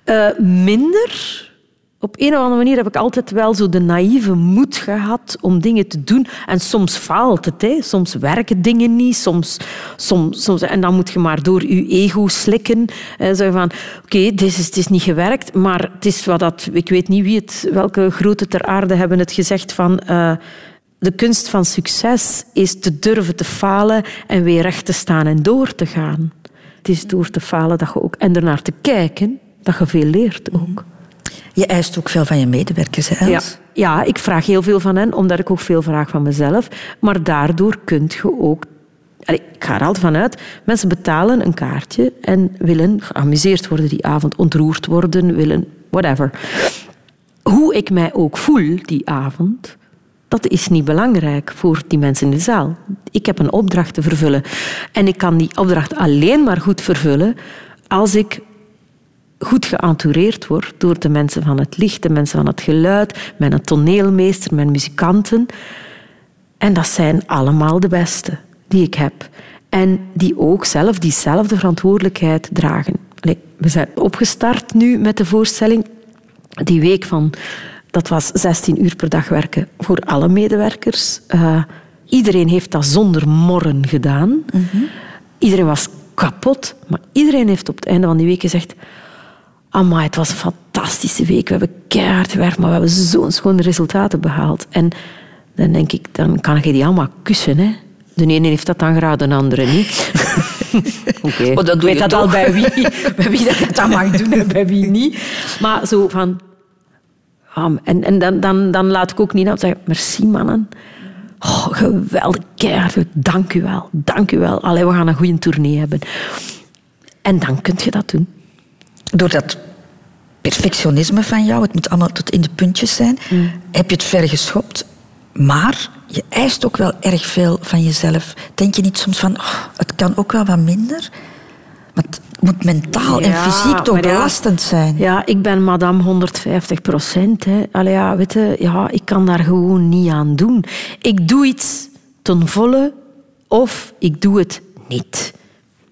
Eh, minder. Op een of andere manier heb ik altijd wel zo de naïeve moed gehad om dingen te doen. En soms faalt het. Hè. Soms werken dingen niet. Soms, soms, soms, en dan moet je maar door je ego slikken. En zeggen van, oké, dit is, het is niet gewerkt, maar het is wat dat... Ik weet niet wie het, welke grote ter aarde hebben het gezegd van... eh, de kunst van succes is te durven te falen en weer recht te staan en door te gaan. Het is door te falen dat je ook, en ernaar te kijken dat je veel leert ook. Je eist ook veel van je medewerkers, hè, Ja, ja, ik vraag heel veel van hen, omdat ik ook veel vraag van mezelf. Maar daardoor kun je ook... Allee, ik ga er altijd van uit. Mensen betalen een kaartje en willen geamuseerd worden die avond, ontroerd worden, willen whatever. Hoe ik mij ook voel die avond, dat is niet belangrijk voor die mensen in de zaal. Ik heb een opdracht te vervullen. En ik kan die opdracht alleen maar goed vervullen als ik goed geëntoureerd word door de mensen van het licht, de mensen van het geluid, mijn toneelmeester, mijn muzikanten. En dat zijn allemaal de beste die ik heb. En die ook zelf diezelfde verantwoordelijkheid dragen. We zijn opgestart nu met de voorstelling. Die week van, dat was 16 uur per dag werken voor alle medewerkers. Eh, iedereen heeft dat zonder morren gedaan. Iedereen was kapot, maar iedereen heeft op het einde van die week gezegd... Amai, het was een fantastische week. We hebben keihard gewerkt, maar we hebben zo'n schone resultaten behaald. En dan denk ik, dan kan je die allemaal kussen. Hè? De ene heeft dat dan graag, de andere niet. Oké, Maar dat doe weet je dat al bij wie, bij wie dat, dat mag doen en bij wie niet. Maar zo van... En en dan, dan, dan laat ik ook niet op zeggen, merci mannen. Oh, geweldig, keihard, dank u wel, dank u wel. Allee, we gaan een goede tournee hebben. En dan kun je dat doen. Door dat perfectionisme van jou, het moet allemaal tot in de puntjes zijn, heb je het ver geschopt. Maar je eist ook wel erg veel van jezelf. Denk je niet soms van, oh, het kan ook wel wat minder? Want moet mentaal en fysiek toch ja. belastend zijn. Ja, ik ben madame 150 procent. Allee, ja, weet je, ja, ik kan daar gewoon niet aan doen. Ik doe iets ten volle of ik doe het niet.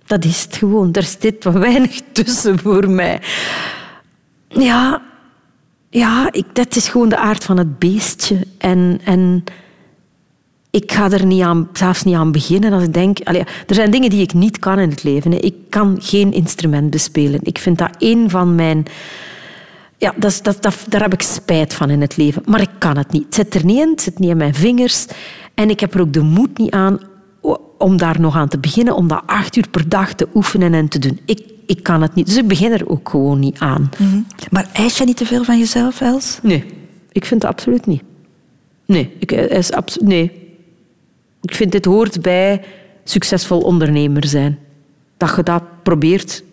Dat is het gewoon. Er zit wat weinig tussen voor mij. Ja, ja ik, dat is gewoon de aard van het beestje. En, en ik ga er niet aan, zelfs niet aan beginnen als ik denk... Allee, er zijn dingen die ik niet kan in het leven. Ik kan geen instrument bespelen. Ik vind dat een van mijn... Ja, dat, dat, dat, daar heb ik spijt van in het leven. Maar ik kan het niet. Het zit er niet in, het zit niet in mijn vingers. En ik heb er ook de moed niet aan om daar nog aan te beginnen, om dat acht uur per dag te oefenen en te doen. Ik, ik kan het niet. Dus ik begin er ook gewoon niet aan. Mhm. Maar eis je niet te veel van jezelf, Els? Nee, ik vind het absoluut niet. Nee, ik, hij is abs- nee. Ik vind dit hoort bij succesvol ondernemer zijn. Dat je dat probeert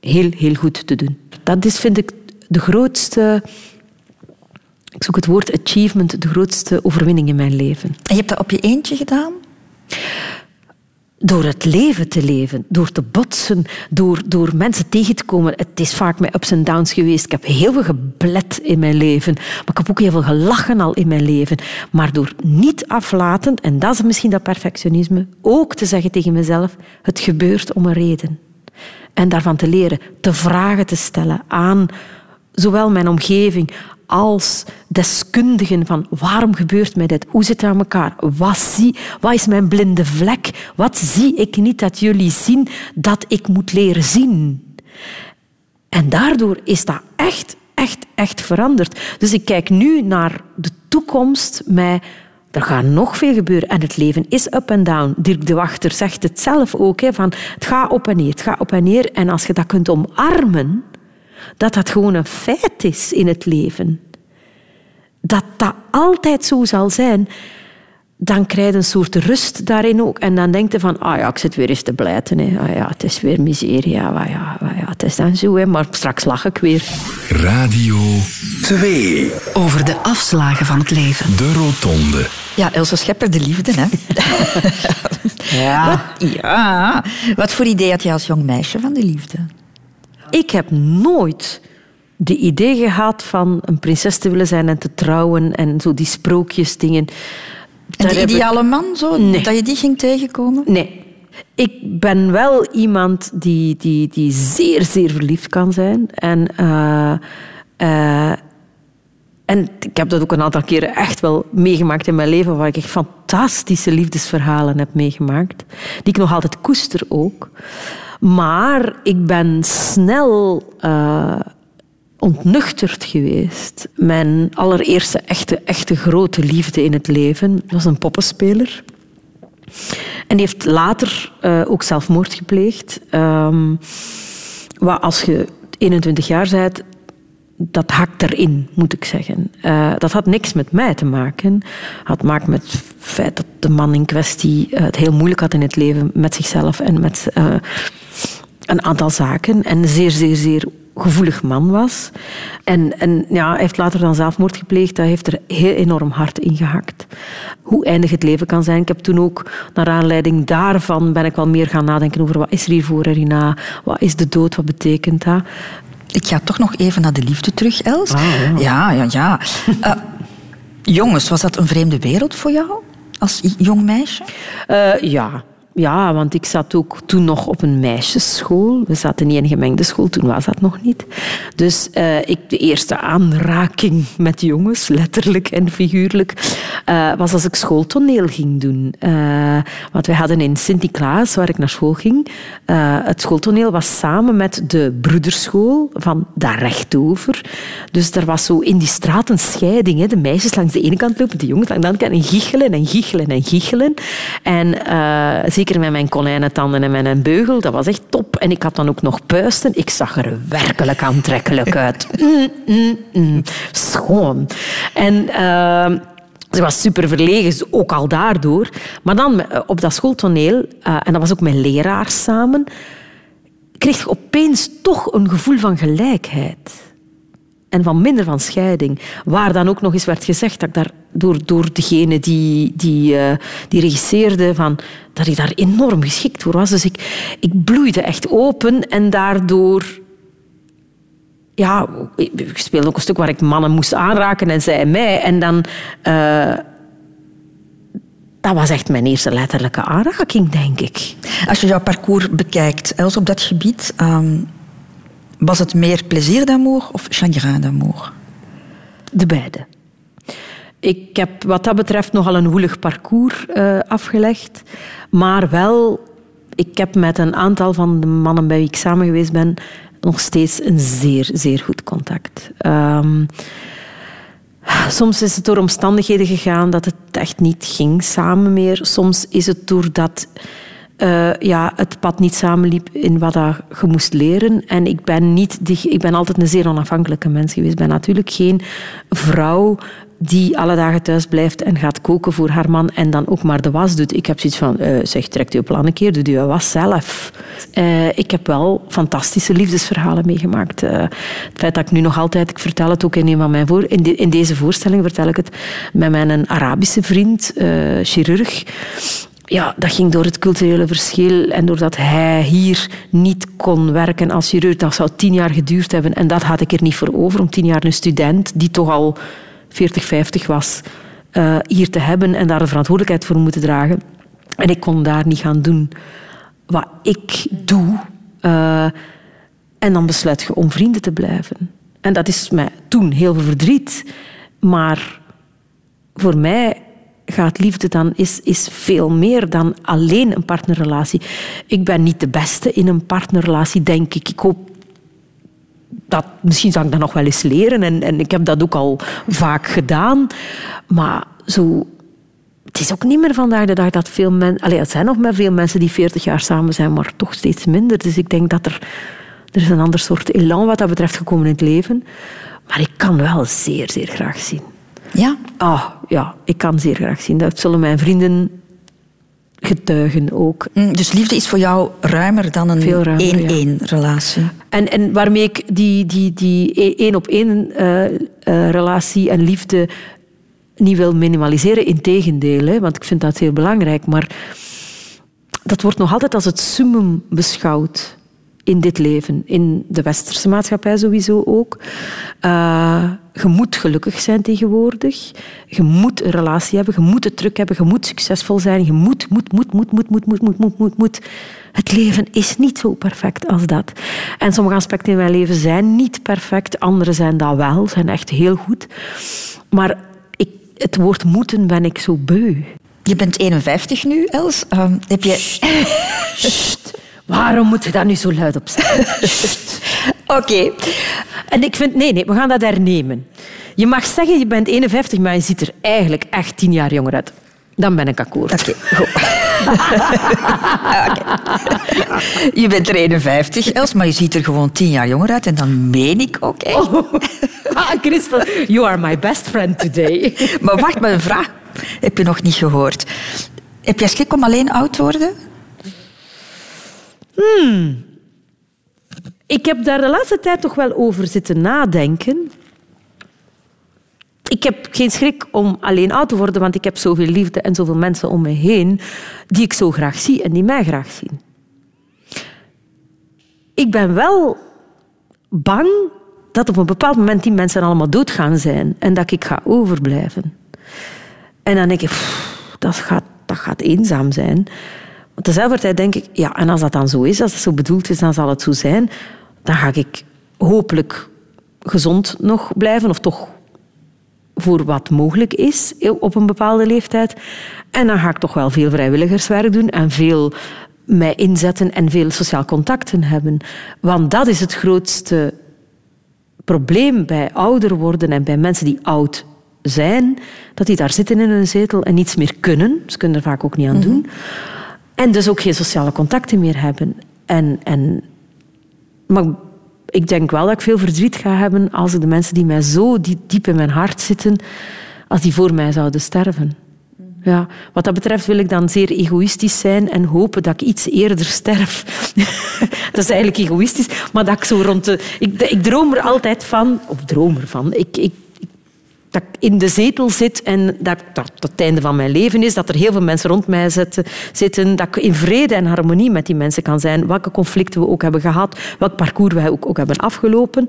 heel, heel goed te doen. Dat is, vind ik, de grootste... Ik zoek het woord achievement, de grootste overwinning in mijn leven. En je hebt dat op je eentje gedaan? Door het leven te leven, door te botsen, door, door mensen tegen te komen. Het is vaak met ups en downs geweest. Ik heb heel veel geblet in mijn leven. Maar ik heb ook heel veel gelachen al in mijn leven. Maar door niet aflatend, en dat is misschien dat perfectionisme, ook te zeggen tegen mezelf, het gebeurt om een reden. En daarvan te leren, te vragen te stellen aan zowel mijn omgeving als deskundigen van waarom gebeurt mij dit? Hoe zit het aan elkaar? Wat, zie, wat is mijn blinde vlek? Wat zie ik niet dat jullie zien dat ik moet leren zien? En daardoor is dat echt, echt, echt veranderd. Dus ik kijk nu naar de toekomst met... Er gaat nog veel gebeuren. En het leven is up en down. Dirk de Wachter zegt het zelf ook. Hè, van, het gaat op en neer, het gaat op en neer. En als je dat kunt omarmen, dat dat gewoon een feit is in het leven. Dat dat altijd zo zal zijn. Dan krijg je een soort rust daarin ook. En dan denk je van, ah ja, ik zit weer eens te blijten. Hè. Ah ja, het is weer miserie. Ja, maar ja, maar ja, het is dan zo. Hè. Maar straks lach ik weer. Radio 2. Over de afslagen van het leven. De Rotonde. Ja, Elsa Schepper, de liefde, hè? ja. Wat, ja. Wat voor idee had je als jong meisje van de liefde? Ik heb nooit de idee gehad van een prinses te willen zijn en te trouwen en zo die sprookjesdingen. En ik- ideale man, zo, Nee. dat je die ging tegenkomen? Nee. Ik ben wel iemand die, die, die zeer, zeer verliefd kan zijn. En, eh, eh, en ik heb dat ook een aantal keren echt wel meegemaakt in mijn leven, waar ik echt fantastische liefdesverhalen heb meegemaakt. Die ik nog altijd koester ook. Maar ik ben snel eh, ontnuchterd geweest. Mijn allereerste echte, echte grote liefde in het leven was een poppenspeler. En die heeft later eh, ook zelfmoord gepleegd. Wat als je 21 jaar bent, dat hakt erin, moet ik zeggen. Eh, dat had niks met mij te maken. Had maken met het feit dat de man in kwestie eh, het heel moeilijk had in het leven met zichzelf en met eh, een aantal zaken. En zeer, zeer, zeer gevoelig man was. En, en ja, hij heeft later dan zelfmoord gepleegd. Dat heeft er heel enorm hard in gehakt. Hoe eindig het leven kan zijn. Ik heb toen ook, naar aanleiding daarvan, ben ik wel meer gaan nadenken over wat is er hiervoor en hierna. Wat is de dood? Wat betekent dat? Ik ga toch nog even naar de liefde terug, Els. Ah, ja, ja, ja. Eh, jongens, was dat een vreemde wereld voor jou? Als jong meisje? Eh, ja. Ja, want ik zat ook toen nog op een meisjesschool. We zaten niet in een gemengde school, toen was dat nog niet. Dus eh, ik, de eerste aanraking met jongens, letterlijk en figuurlijk, eh, was als ik schooltoneel ging doen. Eh, want wij hadden in Sint-Niklaas, waar ik naar school ging, het schooltoneel was samen met de broederschool van daar rechtover. Dus er was zo in die straat een scheiding. Hè. De meisjes langs de ene kant lopen, de jongens langs de andere kant. En giechelen en giechelen en giechelen. En zeker met mijn konijnentanden en mijn beugel. Dat was echt top. En ik had dan ook nog puisten. Ik zag er werkelijk aantrekkelijk uit. Mm, mm, mm. Schoon. En... Uh, ze was super verlegen, ook al daardoor. Maar dan eh, op dat schooltoneel, uh, en dat was ook met leraars samen, kreeg ik opeens toch een gevoel van gelijkheid en van minder van scheiding. Waar dan ook nog eens werd gezegd dat ik daar door, door degene die, die, uh, die regisseerde, van, dat ik daar enorm geschikt voor was. Dus ik, ik bloeide echt open en daardoor... Ja, ik speelde ook een stuk waar ik mannen moest aanraken en zij mij. En dan... Uh, dat was echt mijn eerste letterlijke aanraking, denk ik. Als je jouw parcours bekijkt, Els, op dat gebied... Um was het meer plezier d'amour of chagrin d'amour? De beide. Ik heb wat dat betreft nogal een woelig parcours uh, afgelegd. Maar wel, ik heb met een aantal van de mannen bij wie ik samen geweest ben nog steeds een zeer, zeer goed contact. Um, soms is het door omstandigheden gegaan dat het echt niet ging samen meer. Soms is het doordat uh, ja, het pad niet samenliep in wat je moest leren. En ik ben, niet ik ben altijd een zeer onafhankelijke mens geweest. Ik ben natuurlijk geen vrouw die alle dagen thuis blijft en gaat koken voor haar man en dan ook maar de was doet. Ik heb zoiets van, uh, zeg, trek je plan een keer, doe je was zelf. Uh, ik heb wel fantastische liefdesverhalen meegemaakt. Het feit dat ik nu nog altijd, ik vertel het ook in een van mijn voor, in, in deze voorstelling vertel ik het met mijn Arabische vriend, chirurg ja, dat ging door het culturele verschil en doordat hij hier niet kon werken als chirurg. Dat zou tien jaar geduurd hebben en dat had ik er niet voor over om tien jaar een student die toch al 40, 50 was, uh, hier te hebben en daar de verantwoordelijkheid voor moeten dragen. En ik kon daar niet gaan doen wat ik doe. Uh, en dan besluit je om vrienden te blijven. En dat is mij toen heel veel verdriet. Maar voor mij gaat liefde dan is, is veel meer dan alleen een partnerrelatie. Ik ben niet de beste in een partnerrelatie, denk ik. Ik hoop dat, misschien zou ik dat nog wel eens leren en, en ik heb dat ook al vaak gedaan. Maar zo, het is ook niet meer vandaag de dag dat veel mensen... Het zijn nog maar veel mensen die 40 jaar samen zijn, maar toch steeds minder. Dus ik denk dat er... Er is een ander soort elan wat dat betreft gekomen in het leven. Maar ik kan wel zeer, zeer graag zien. Ja? Ah, ja, ik kan zeer graag zien. Dat zullen mijn vrienden getuigen ook. Mm, dus liefde is voor jou ruimer dan een één-één relatie? En, en waarmee ik die, die, die één-op-één uh, uh, relatie en liefde niet wil minimaliseren. Integendeel, hè, want ik vind dat heel belangrijk. Maar dat wordt nog altijd als het summum beschouwd in dit leven, in de westerse maatschappij sowieso ook. Uh, je moet gelukkig zijn tegenwoordig. Je moet een relatie hebben, je moet het druk hebben, je moet succesvol zijn. Je moet, moet, moet, moet, moet, moet, moet, moet, moet, moet, moet. Het leven is niet zo perfect als dat. En sommige aspecten in mijn leven zijn niet perfect, andere zijn dat wel, zijn echt heel goed. Maar ik, het woord moeten ben ik zo beu. Je bent 51 nu, Els. Um, heb je... Waarom moet je daar nu zo luid op zeggen? Oké. En ik vind... Nee, nee, we gaan dat hernemen. Je mag zeggen, je bent 51, maar je ziet er eigenlijk echt tien jaar jonger uit. Dan ben ik akkoord. Oké, goed. Je bent er 51, Els, maar je ziet er gewoon tien jaar jonger uit. En dan meen ik ook echt. Oh. Ah, Christel, you are my best friend today. maar wacht, maar een vraag heb je nog niet gehoord. Heb jij schrik om alleen oud te worden? Hmm. Ik heb daar de laatste tijd toch wel over zitten nadenken. Ik heb geen schrik om alleen oud te worden, want ik heb zoveel liefde en zoveel mensen om me heen die ik zo graag zie en die mij graag zien. Ik ben wel bang dat op een bepaald moment die mensen allemaal dood gaan zijn en dat ik ga overblijven. En dan denk ik, dat gaat, dat gaat eenzaam zijn. Tezelfde tijd denk ik, ja, en als dat dan zo is, als het zo bedoeld is, dan zal het zo zijn. Dan ga ik hopelijk gezond nog blijven, of toch voor wat mogelijk is op een bepaalde leeftijd. En dan ga ik toch wel veel vrijwilligerswerk doen en veel mij inzetten en veel sociaal contacten hebben. Want dat is het grootste probleem bij ouder worden en bij mensen die oud zijn, dat die daar zitten in een zetel en niets meer kunnen. Ze kunnen er vaak ook niet aan doen. En dus ook geen sociale contacten meer hebben. En, en, maar ik denk wel dat ik veel verdriet ga hebben als ik de mensen die mij zo diep in mijn hart zitten, als die voor mij zouden sterven. Ja, wat dat betreft wil ik dan zeer egoïstisch zijn en hopen dat ik iets eerder sterf. dat is eigenlijk egoïstisch, maar dat ik zo rond de... Ik, ik droom er altijd van, of droom ervan, ik, ik, dat ik in de zetel zit en dat, dat het einde van mijn leven is, dat er heel veel mensen rond mij zitten, zitten, dat ik in vrede en harmonie met die mensen kan zijn, welke conflicten we ook hebben gehad, welk parcours we ook, ook hebben afgelopen,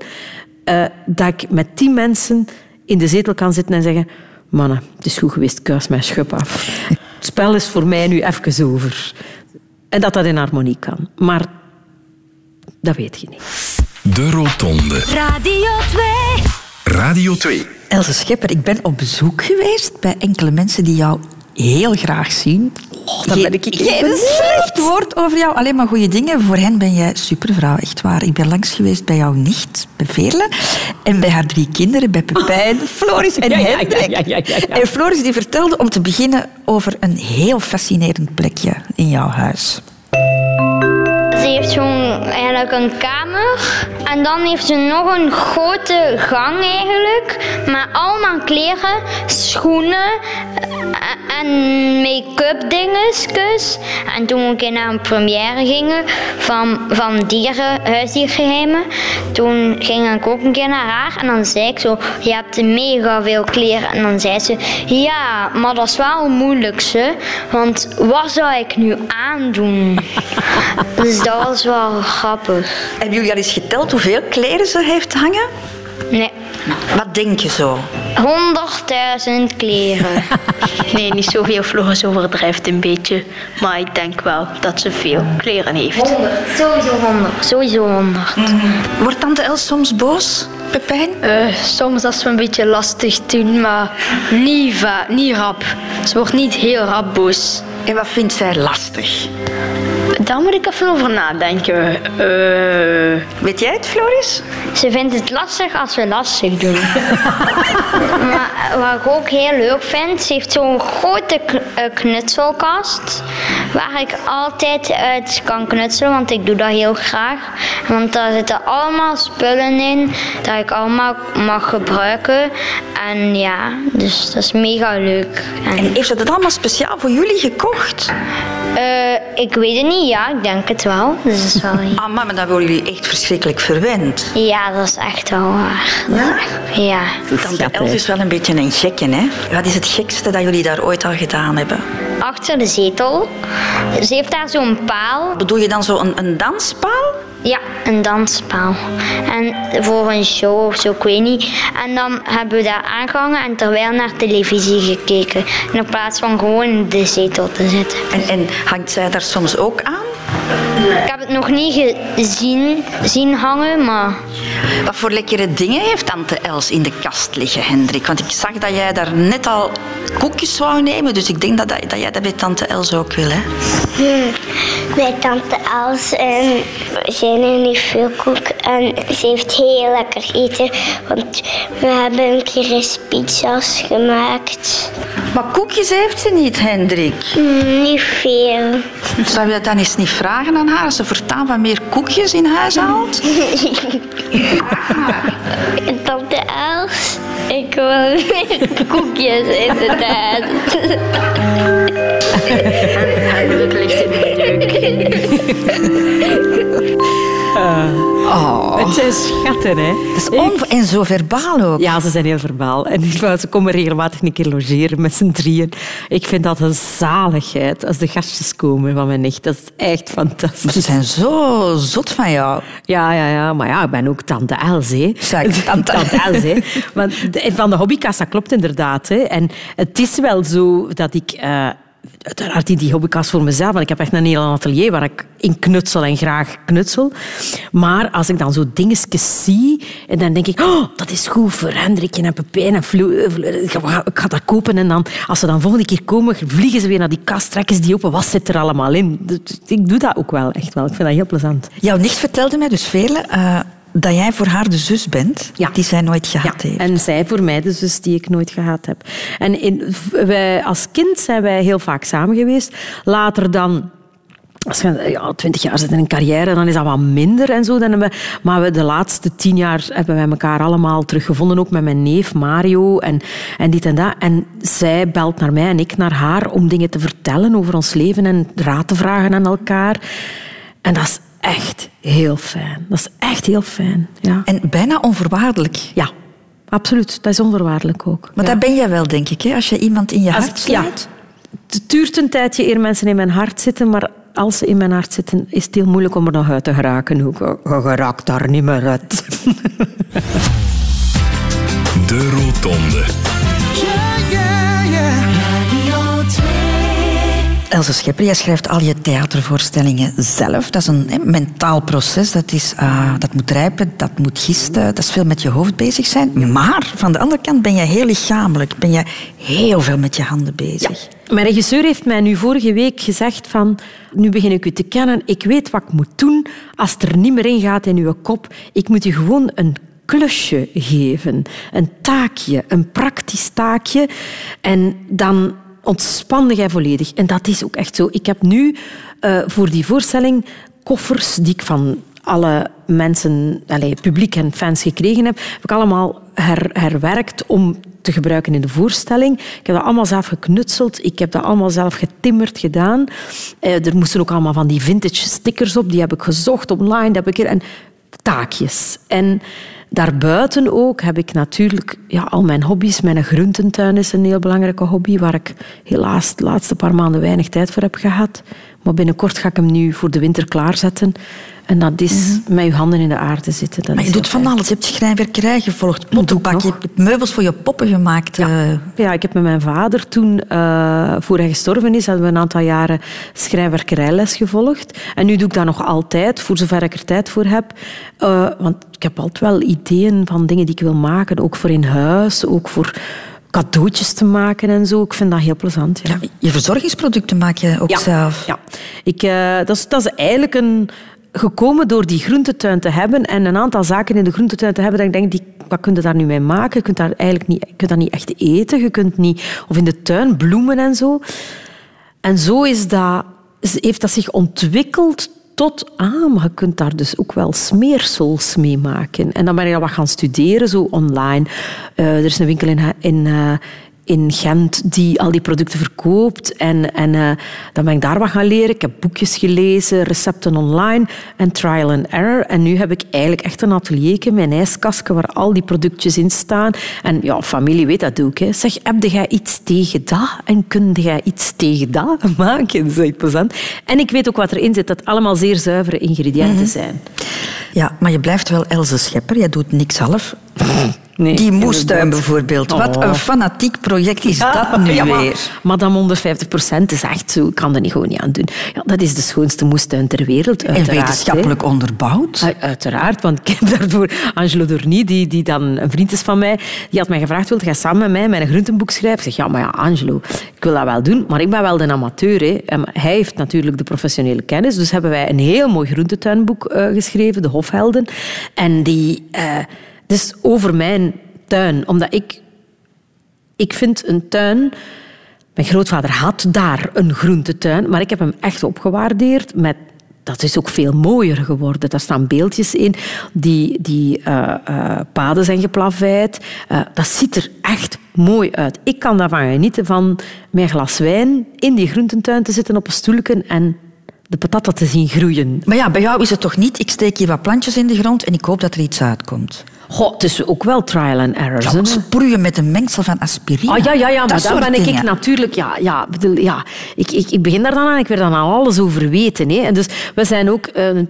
uh, dat ik met die mensen in de zetel kan zitten en zeggen mannen, het is goed geweest, kuis mijn schub af. Het spel is voor mij nu even over. En dat dat in harmonie kan. Maar dat weet je niet. De Rotonde. Radio 2. Radio 2. Else Schepper, ik ben op bezoek geweest bij enkele mensen die jou heel graag zien. Oh, dan ben ik geen slecht woord over jou, alleen maar goede dingen. Voor hen ben jij supervrouw, echt waar. Ik ben langs geweest bij jouw nicht, bij Veerle. En bij haar drie kinderen, bij Pepijn, Floris en ja, Hendrik. Ja, ja, en Floris die vertelde om te beginnen over een heel fascinerend plekje in jouw huis. Ze heeft zo'n eigenlijk een kamer. En dan heeft ze nog een grote gang eigenlijk. Met allemaal kleren, schoenen en make-up dingetjes. En toen we een keer naar een première gingen van, van dieren, huisdiergeheimen, toen ging ik ook een keer naar haar en dan zei ik zo, je hebt mega veel kleren. En dan zei ze, ja, maar dat is wel moeilijk, ze, want wat zou ik nu aandoen? Dus dat was wel grappig. Hebben jullie al eens geteld hoeveel kleren ze heeft hangen? Nee. Wat denk je zo? 100.000 kleren. Nee, niet zoveel. Floris overdrijft een beetje. Maar ik denk wel dat ze veel kleren heeft. 100. Sowieso 100. Sowieso 100. Wordt tante Els soms boos, Pepijn? Eh, soms als we een beetje lastig doen, maar niet, va- niet rap. Ze wordt niet heel rap boos. En wat vindt zij lastig? Daar moet ik even over nadenken. Eh, Weet jij het, Floris? Ze vindt het lastig als we lastig doen. maar wat ik ook heel leuk vind, ze heeft zo'n grote eh, knutselkast. Waar ik altijd uit kan knutselen, want ik doe dat heel graag. Want daar zitten allemaal spullen in dat ik allemaal mag gebruiken. En ja, dus dat is mega leuk. En, En heeft ze dat allemaal speciaal voor jullie gekocht? Eh, ik weet het niet, ja, ik denk het wel. Dus dat is wel Ah, maar dan worden jullie echt verschrikkelijk verwend. Ja, dat is echt wel waar. Ja? Ja. Tante Els is wel een beetje een gekke, hè? Wat is het gekste dat jullie daar ooit al gedaan hebben? Achter de zetel. Ze heeft daar zo'n paal. Bedoel je dan zo een, een danspaal? Ja, een danspaal. En voor een show of zo, ik weet niet. En dan hebben we daar aangehangen en terwijl naar televisie gekeken. In plaats van gewoon in de zetel te zitten. En, en hangt zij daar soms ook aan? Ik heb het nog niet gezien zien hangen, maar Wat voor lekkere dingen heeft tante Els in de kast liggen, Hendrik? Want ik zag dat jij daar net al koekjes wou nemen, dus ik denk dat, dat, dat jij dat bij tante Els ook wil, hè? Bij tante Els en zijn er niet veel koek en ze heeft heel lekker eten, want we hebben een keer eens pizza's gemaakt. Maar koekjes heeft ze niet, Hendrik. Mm, niet veel. Zou je dat dan eens niet vragen aan haar als ze voortaan van meer koekjes in huis haalt? Tante Els, ik wil meer koekjes inderdaad. het ligt in de Het zijn schatten, hè. Dat is onv- en zo verbaal ook. Ja, ze zijn heel verbaal. En ze komen regelmatig een keer logeren met z'n drieën. Ik vind dat een zaligheid als de gastjes komen van mijn nicht. Dat is echt Maar fantastisch. ze zijn zo zot van jou. Ja, ja, ja. Maar ja, ik ben ook tante Els, hè. Zeg, tante. Els, hè. Want van de hobbykast, dat klopt inderdaad. Hè. En het is wel zo dat ik... eh, Uiteraard in die hobbykast voor mezelf. Want ik heb echt een heel atelier waar ik in knutsel en graag knutsel. Maar als ik dan zo dingetjes zie, en dan denk ik, oh, dat is goed voor Hendrikje en Pepijn en Flo. Ik ga, ik ga dat kopen. En dan, als ze dan volgende keer komen, vliegen ze weer naar die kast, trekken ze die open. Wat zit er allemaal in? Dus Ik doe dat ook wel, echt wel. Ik vind dat heel plezant. Jouw nicht vertelde mij dus, Veerle, eh, dat jij voor haar de zus bent Ja. die zij nooit gehad Ja, heeft. en zij voor mij de zus die ik nooit gehad heb. En in, wij, als kind zijn wij heel vaak samen geweest. Later dan als je ja, twintig jaar zit in een carrière, dan is dat wat minder en zo. Dan we, maar we, de laatste tien jaar hebben wij elkaar allemaal teruggevonden, ook met mijn neef Mario en, en dit en dat. En zij belt naar mij en ik naar haar om dingen te vertellen over ons leven en raad te vragen aan elkaar. En dat is echt heel fijn. Dat is echt heel fijn. Ja. En bijna onvoorwaardelijk. Ja, absoluut. Dat is onvoorwaardelijk ook. Maar ja. dat ben jij wel, denk ik, hè? als je iemand in je hart sluit. Ja. Het duurt een tijdje eer mensen in mijn hart zitten, maar als ze in mijn hart zitten, is het heel moeilijk om er nog uit te geraken. Je geraakt daar niet meer uit. De Rotonde. Else Schepper, jij schrijft al je theatervoorstellingen zelf. Dat is een mentaal proces. Dat, is, uh, dat moet rijpen, dat moet gisten. Dat is veel met je hoofd bezig zijn. Maar van de andere kant ben je heel lichamelijk. Ben je heel veel met je handen bezig. Ja. Mijn regisseur heeft mij nu vorige week gezegd van... Nu begin ik u te kennen. Ik weet wat ik moet doen als het er niet meer in gaat in uw kop. Ik moet u gewoon een klusje geven. Een taakje, een praktisch taakje. En dan ontspande jij volledig. En dat is ook echt zo. Ik heb nu uh, voor die voorstelling koffers die ik van alle mensen, allez, publiek en fans gekregen heb, heb ik allemaal her, herwerkt om te gebruiken in de voorstelling. Ik heb dat allemaal zelf geknutseld. Ik heb dat allemaal zelf getimmerd gedaan. Uh, er moesten ook allemaal van die vintage stickers op. Die heb ik gezocht online. Die heb ik en taakjes. En daarbuiten ook heb ik natuurlijk ja, al mijn hobby's. Mijn groententuin is een heel belangrijke hobby, waar ik helaas de laatste paar maanden weinig tijd voor heb gehad. Maar binnenkort ga ik hem nu voor de winter klaarzetten. En dat is mm-hmm. met je handen in de aarde zitten. Dat maar je doet van alles. Je hebt schrijnwerkerij gevolgd, pottenbak, je hebt meubels voor je poppen gemaakt. Ja, uh... ja ik heb met mijn vader toen, uh, voor hij gestorven is, hebben we een aantal jaren schrijnwerkerijles gevolgd. En nu doe ik dat nog altijd, voor zover ik er tijd voor heb. Uh, want ik heb altijd wel ideeën van dingen die ik wil maken, ook voor in huis, ook voor cadeautjes te maken en zo. Ik vind dat heel plezant. Ja. Ja, je verzorgingsproducten maak je ook ja, zelf. Ja, ik, uh, dat, is, dat is eigenlijk een, gekomen door die groentetuin te hebben en een aantal zaken in de groentetuin te hebben dat ik denk, die, wat kun je daar nu mee maken? Je kunt daar eigenlijk niet, je kunt dat niet echt eten. Je kunt niet... Of in de tuin bloemen en zo. En zo is dat, heeft dat zich ontwikkeld tot, ah, je kunt daar dus ook wel smeersels mee maken. En dan ben ik dat wat gaan studeren, zo online. Uh, er is een winkel in, in, uh, in Gent die al die producten verkoopt. En, en uh, dan ben ik daar wat gaan leren. Ik heb boekjes gelezen, recepten online en trial and error. En nu heb ik eigenlijk echt een atelierje met een ijskastje waar al die productjes in staan. En ja, familie weet dat ook. Hè. Zeg, heb jij iets tegen dat? En kun jij iets tegen dat maken? Dat is echt plezant. En ik weet ook wat erin zit, dat allemaal zeer zuivere ingrediënten mm-hmm. zijn. Ja, maar je blijft wel Else Schepper. Je doet niks half. Nee, die moestuin bijvoorbeeld. Oh. Wat een fanatiek project is ja, dat nu ja, maar, weer. Madame 150 procent is echt zo. Ik kan er niet gewoon niet aan doen. Ja, dat is de schoonste moestuin ter wereld. En wetenschappelijk he. onderbouwd. U, uiteraard, want ik heb daarvoor Angelo Dorny, die, die dan een vriend is van mij, die had mij gevraagd, wil jij samen met mij mijn groentenboek schrijven? Ik zeg, ja, maar ja, Angelo, ik wil dat wel doen, maar ik ben wel de amateur. Hè. En hij heeft natuurlijk de professionele kennis, dus hebben wij een heel mooi groentetuinboek uh, geschreven, De Hofhelden. En die... Uh, dus over mijn tuin. Omdat ik... Ik vind een tuin... Mijn grootvader had daar een groentetuin, maar ik heb hem echt opgewaardeerd met dat is ook veel mooier geworden. Daar staan beeldjes in, die, die uh, uh, paden zijn geplaveid. Uh, dat ziet er echt mooi uit. Ik kan daarvan genieten van mijn glas wijn in die groententuin te zitten op een stoelje en de patatten te zien groeien. Maar ja, bij jou is het toch niet, ik steek hier wat plantjes in de grond en ik hoop dat er iets uitkomt. Goh, het is ook wel trial and error. Ja, sproeien met een mengsel van aspirine. Ah, ja, ja, ja, maar dan ben ik, ik natuurlijk... Ja, ja, bedoel, ja, ik, ik, ik begin daar dan aan, ik werd dan al alles over weten. Hè. En dus we zijn ook... Uh,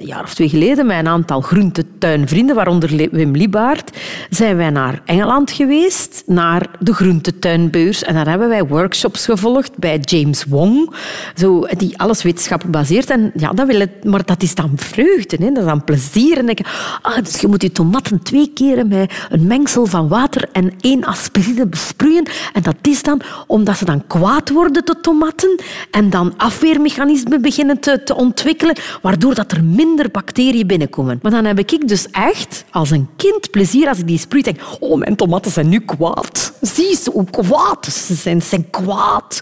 een jaar of twee geleden met een aantal groentetuinvrienden, waaronder Wim Liebaert, zijn wij naar Engeland geweest, naar de groentetuinbeurs. En daar hebben wij workshops gevolgd bij James Wong, zo, die alles wetenschappelijk baseert. En ja, dat wil het, maar dat is dan vreugde, hè? dat is dan plezier. En denk, ah, dus je moet je tomaten twee keren met een mengsel van water en één aspirine besproeien. En dat is dan omdat ze dan kwaad worden, de tomaten, en dan afweermechanismen beginnen te, te ontwikkelen, waardoor dat er minder minder bacteriën binnenkomen. Maar dan heb ik dus echt als een kind plezier als ik die sproeit denk oh, mijn tomaten zijn nu kwaad. Zie, zo kwaad. Ze zijn, ze zijn kwaad.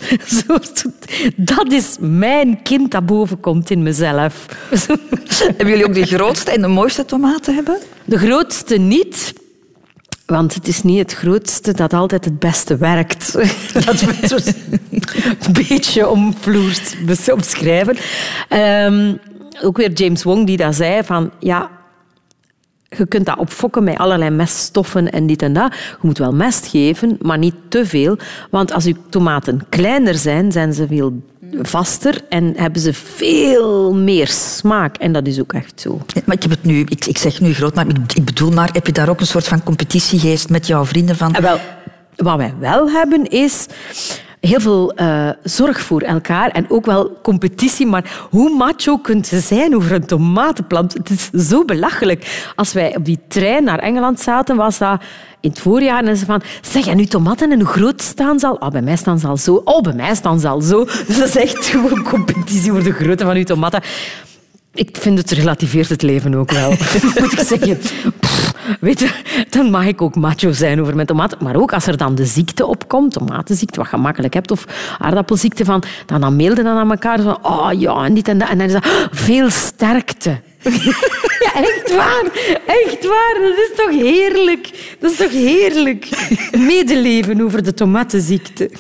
Dat is mijn kind dat boven komt in mezelf. Hebben jullie ook de grootste en de mooiste tomaten hebben? De grootste niet. Want het is niet het grootste dat altijd het beste werkt. Dat zo een beetje omvloers bes- omschrijven. Ehm, ook weer James Wong die dat zei van... Ja, je kunt dat opfokken met allerlei meststoffen en dit en dat. Je moet wel mest geven, maar niet te veel. Want als je tomaten kleiner zijn, zijn ze veel vaster en hebben ze veel meer smaak. En dat is ook echt zo. Maar ik heb het nu, ik, ik zeg nu groot, maar ik, ik bedoel maar, heb je daar ook een soort van competitiegeest met jouw vrienden van? En wel, wat wij wel hebben is heel veel eh, zorg voor elkaar en ook wel competitie. Maar hoe macho kunt je zijn over een tomatenplant? Het is zo belachelijk. Als wij op die trein naar Engeland zaten, was dat in het voorjaar. En ze van, zeg, en uw tomaten en hoe groot staan ze al? Oh, bij mij staan ze al zo. Oh, bij mij staan ze al zo. Dus dat is echt gewoon competitie voor de grootte van uw tomaten. Ik vind het relativeert het leven ook wel. Moet ik zeggen. Weet je, dan mag ik ook macho zijn over mijn tomaten. Maar ook als er dan de ziekte opkomt, tomatenziekte, wat je makkelijk hebt, of aardappelziekte, van, dan, dan mailden dan aan elkaar van, oh ja, en dit en dat. En dan is dat, "Oh, veel sterkte. Ja, echt waar. Echt waar. Dat is toch heerlijk. Dat is toch heerlijk. Medeleven over de tomatenziekte.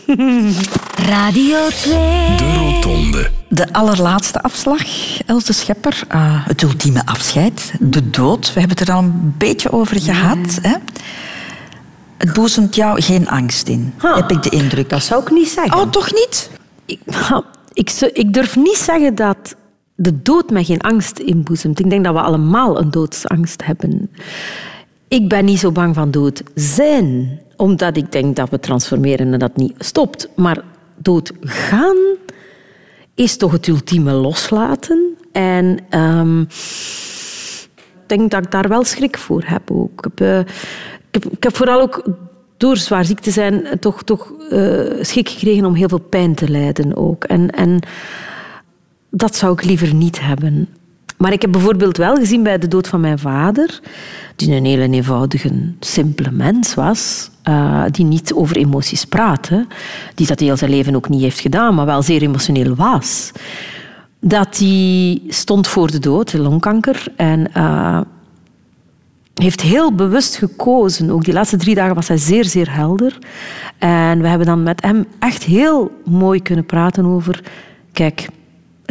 Radio 2. De Rotonde. De allerlaatste afslag, Els de Schepper. Ah, het ultieme afscheid, de dood. We hebben het er al een beetje over gehad. Hè? Het boezemt jou geen angst in, heb ik de indruk. Dat zou ik niet zeggen. Oh, toch niet? Ik, ik, ik durf niet zeggen dat de dood mij geen angst inboezemt. Ik denk dat we allemaal een doodsangst hebben. Ik ben niet zo bang van dood zijn, omdat ik denk dat we transformeren en dat niet stopt. Maar dood gaan is toch het ultieme loslaten. En ehm, ik denk dat ik daar wel schrik voor heb ook. Ik heb, eh, vooral ook door zwaar ziek te zijn eh, toch, toch eh, schik gekregen om heel veel pijn te lijden ook. En, en dat zou ik liever niet hebben. Maar ik heb bijvoorbeeld wel gezien bij de dood van mijn vader, die een hele eenvoudige, simpele mens was, eh, die niet over emoties praatte, die dat heel zijn leven ook niet heeft gedaan, maar wel zeer emotioneel was. Dat hij stond voor de dood, longkanker, en eh, heeft heel bewust gekozen. Ook die laatste drie dagen was hij zeer, zeer helder. En we hebben dan met hem echt heel mooi kunnen praten over... Kijk,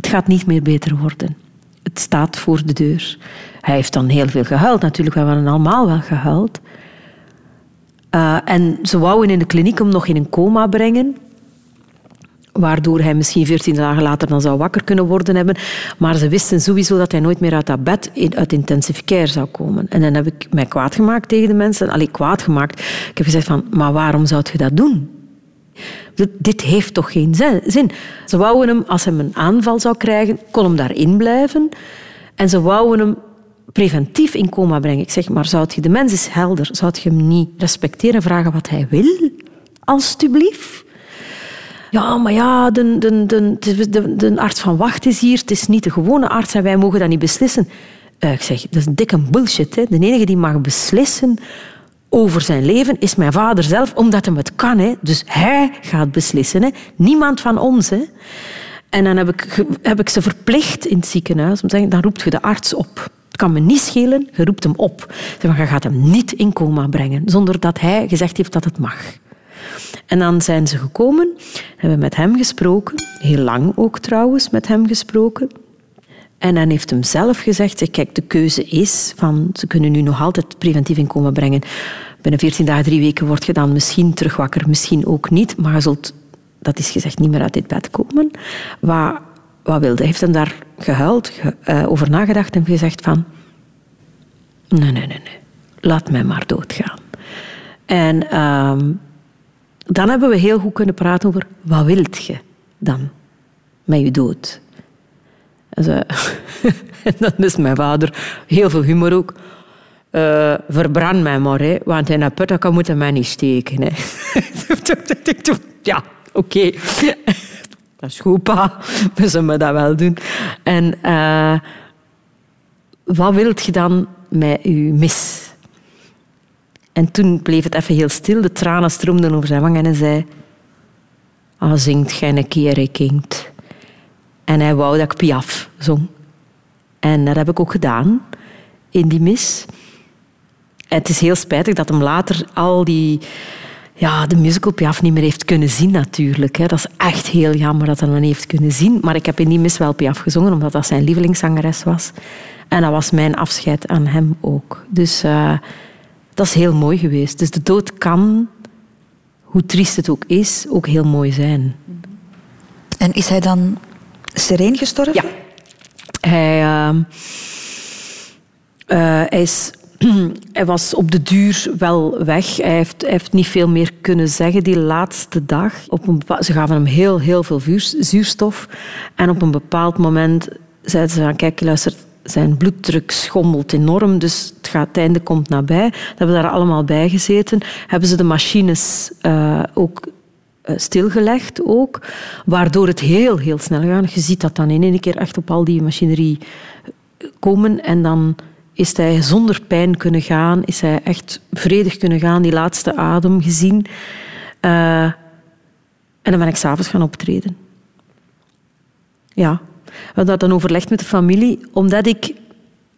het gaat niet meer beter worden. Het staat voor de deur. Hij heeft dan heel veel gehuild natuurlijk. We hebben allemaal wel gehuild. Eh, en ze wouden in de kliniek hem nog in een coma brengen waardoor hij misschien veertien dagen later dan zou wakker kunnen worden hebben. Maar ze wisten sowieso dat hij nooit meer uit dat bed uit intensive care zou komen. En dan heb ik mij kwaad gemaakt tegen de mensen. Allee, kwaad gemaakt. Ik heb gezegd van, maar waarom zou je dat doen? Dit- heeft toch geen zin-. Ze wouden hem, als hij een aanval zou krijgen, kon hem daarin blijven. En ze wouden hem preventief in coma brengen. Ik zeg, maar zou je, de mens is helder. Zou je hem niet respecteren en vragen wat hij wil? Alsjeblieft. Ja, maar ja, de, de, de, de arts van wacht is hier. Het is niet de gewone arts en wij mogen dat niet beslissen. Eh, ik zeg, dat is dikke bullshit. Hè. De enige die mag beslissen over zijn leven is mijn vader zelf, omdat hij het kan. Hè. Dus hij gaat beslissen. Hè. Niemand van ons. Hè. En dan heb ik, heb ik ze verplicht in het ziekenhuis om te zeggen, dan roept je de arts op. Het kan me niet schelen, je roept hem op. Zeg je gaat hem niet in coma brengen, zonder dat hij gezegd heeft dat het mag. En dan zijn ze gekomen, hebben met hem gesproken, heel lang ook trouwens met hem gesproken. En dan heeft hem zelf gezegd, zeg, kijk, de keuze is van, ze kunnen nu nog altijd preventief in coma brengen. Binnen 14 dagen, drie weken word je dan misschien terug wakker, misschien ook niet, maar je zult, dat is gezegd, niet meer uit dit bed komen. Wat, wat wilde? Heeft hem daar gehuild, ge- eh, over nagedacht en gezegd van, nee, nee, nee, nee, laat mij maar doodgaan. En ehm, dan hebben we heel goed kunnen praten over wat wilt je dan met je dood. En, dan is mijn vader, heel veel humor ook, eh, verbrand mij maar, hè, want in een put kan moeten mij niet steken. Hè. Ja, oké. Dat is goed, pa. We zullen dat wel doen. En, eh, wat wilt je dan met je mis? En toen bleef het even heel stil. De tranen stroomden over zijn wangen en hij zei... Ah, zingt gij een keer, ik kind. En hij wou dat ik Piaf zong. En dat heb ik ook gedaan in die mis. Het is heel spijtig dat hem later al die... Ja, de musical Piaf niet meer heeft kunnen zien natuurlijk. Dat is echt heel jammer dat hij hem niet heeft kunnen zien. Maar ik heb in die mis wel Piaf gezongen, omdat dat zijn lievelingszangeres was. En dat was mijn afscheid aan hem ook. Dus uh, dat is heel mooi geweest. Dus de dood kan, hoe triest het ook is, ook heel mooi zijn. En is hij dan sereen gestorven? Ja. Hij, uh, hij, is, was op de duur wel weg. Hij heeft, heeft niet veel meer kunnen zeggen die laatste dag. Op een ze gaven hem heel, heel veel vuur, zuurstof. En op een bepaald moment zeiden ze van, kijk, luister, zijn bloeddruk schommelt enorm, dus het, gaat, het einde komt nabij. We hebben daar allemaal bij gezeten. Hebben ze de machines uh, ook stilgelegd, ook, waardoor het heel, heel snel gaat. Je ziet dat dan in één keer echt op al die machinerie komen en dan is hij zonder pijn kunnen gaan, is hij echt vredig kunnen gaan, die laatste adem gezien. Uh, en dan ben ik s'avonds gaan optreden. Ja, we hadden dat dan overlegd met de familie, omdat ik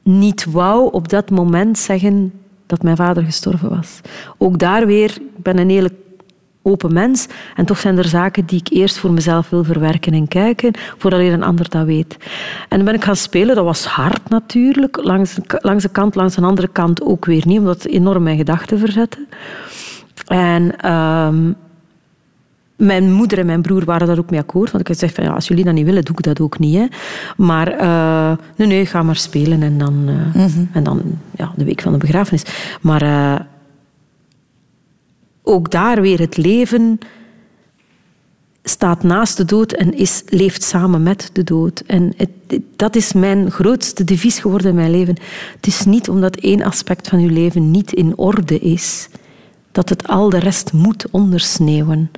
niet wou op dat moment zeggen dat mijn vader gestorven was. Ook daar weer, ik ben een hele open mens en toch zijn er zaken die ik eerst voor mezelf wil verwerken en kijken, voordat een ander dat weet. En dan ben ik gaan spelen, dat was hard natuurlijk, langs, langs de kant, langs een andere kant ook weer niet, omdat het enorm mijn gedachten verzette. En... Um, mijn moeder en mijn broer waren daar ook mee akkoord. Want ik had gezegd, van, ja, als jullie dat niet willen, doe ik dat ook niet. Hè. Maar uh, nee, nee, ga maar spelen. En dan, uh, mm -hmm. en dan ja, de week van de begrafenis. Maar uh, ook daar weer het leven staat naast de dood en is, leeft samen met de dood. En dat is mijn grootste devies geworden in mijn leven. Het is niet omdat één aspect van uw leven niet in orde is dat het al de rest moet ondersneeuwen.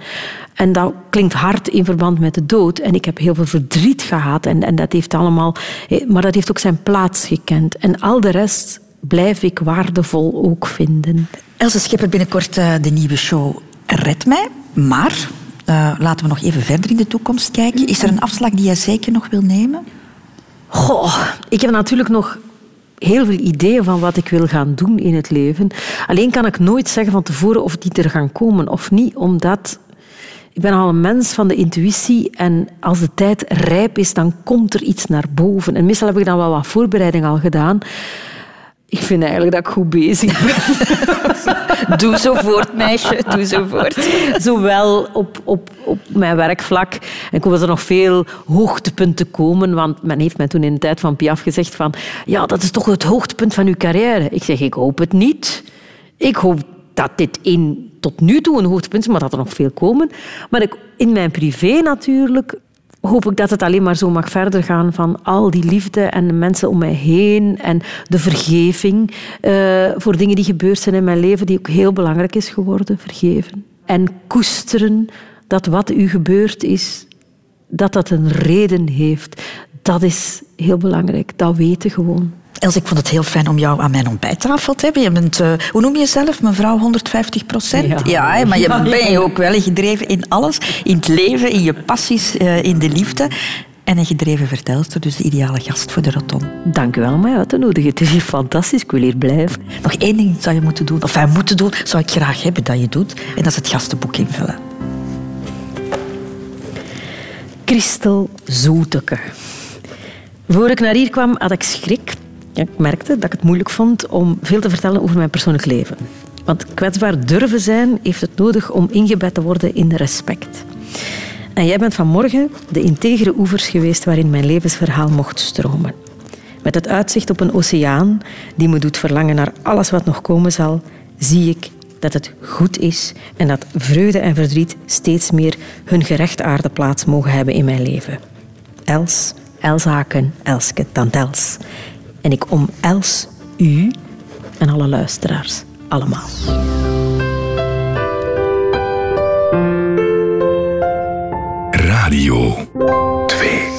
En dat klinkt hard in verband met de dood. En ik heb heel veel verdriet gehad. En, en dat heeft allemaal, maar dat heeft ook zijn plaats gekend. En al de rest blijf ik waardevol ook vinden. Else Schipper, binnenkort uh, de nieuwe show Red Mij. Maar uh, laten we nog even verder in de toekomst kijken. Is er een afslag die jij zeker nog wil nemen? Goh, ik heb natuurlijk nog heel veel ideeën van wat ik wil gaan doen in het leven. Alleen kan ik nooit zeggen van tevoren of die er gaan komen of niet, omdat ik ben al een mens van de intuïtie en als de tijd rijp is, dan komt er iets naar boven. En meestal heb ik dan wel wat voorbereiding al gedaan. Ik vind eigenlijk dat ik goed bezig ben. Doe zo voort, meisje. Doe zo voort. Zowel op, op, op mijn werkvlak. En ik hoop dat er nog veel hoogtepunten komen. Want men heeft mij toen in de tijd van Piaf gezegd van... Ja, dat is toch het hoogtepunt van uw carrière. Ik zeg, ik hoop het niet. Ik hoop dat dit in, tot nu toe een hoogtepunt is, maar dat er nog veel komen. Maar ik, in mijn privé natuurlijk hoop ik dat het alleen maar zo mag verder gaan van al die liefde en de mensen om mij heen en de vergeving uh, voor dingen die gebeurd zijn in mijn leven, die ook heel belangrijk is geworden, vergeven. En koesteren dat wat u gebeurd is, dat dat een reden heeft. Dat is heel belangrijk, dat weten gewoon. Els, ik vond het heel fijn om jou aan mijn ontbijttafel te hebben. Je bent, uh, hoe noem je jezelf? Mevrouw 150 procent? Ja, ja maar je ben je ook wel gedreven in alles. In het leven, in je passies, uh, in de liefde. En een gedreven vertelster, dus de ideale gast voor de roton. Dank u wel om mij uit te nodigen. Het is hier fantastisch, ik wil hier blijven. Nog één ding zou je moeten doen, of wij moeten doen, zou ik graag hebben dat je doet. En dat is het gastenboek invullen. Christel Zoeteke. Voor ik naar hier kwam, had ik schrik ik merkte dat ik het moeilijk vond om veel te vertellen over mijn persoonlijk leven. Want kwetsbaar durven zijn heeft het nodig om ingebed te worden in respect. En jij bent vanmorgen de integere oevers geweest waarin mijn levensverhaal mocht stromen. Met het uitzicht op een oceaan die me doet verlangen naar alles wat nog komen zal, zie ik dat het goed is en dat vreugde en verdriet steeds meer hun gerechtvaardigde plaats mogen hebben in mijn leven. Els, Elshaken, Elske, Tantels. En ik omels u en alle luisteraars allemaal. Radio 2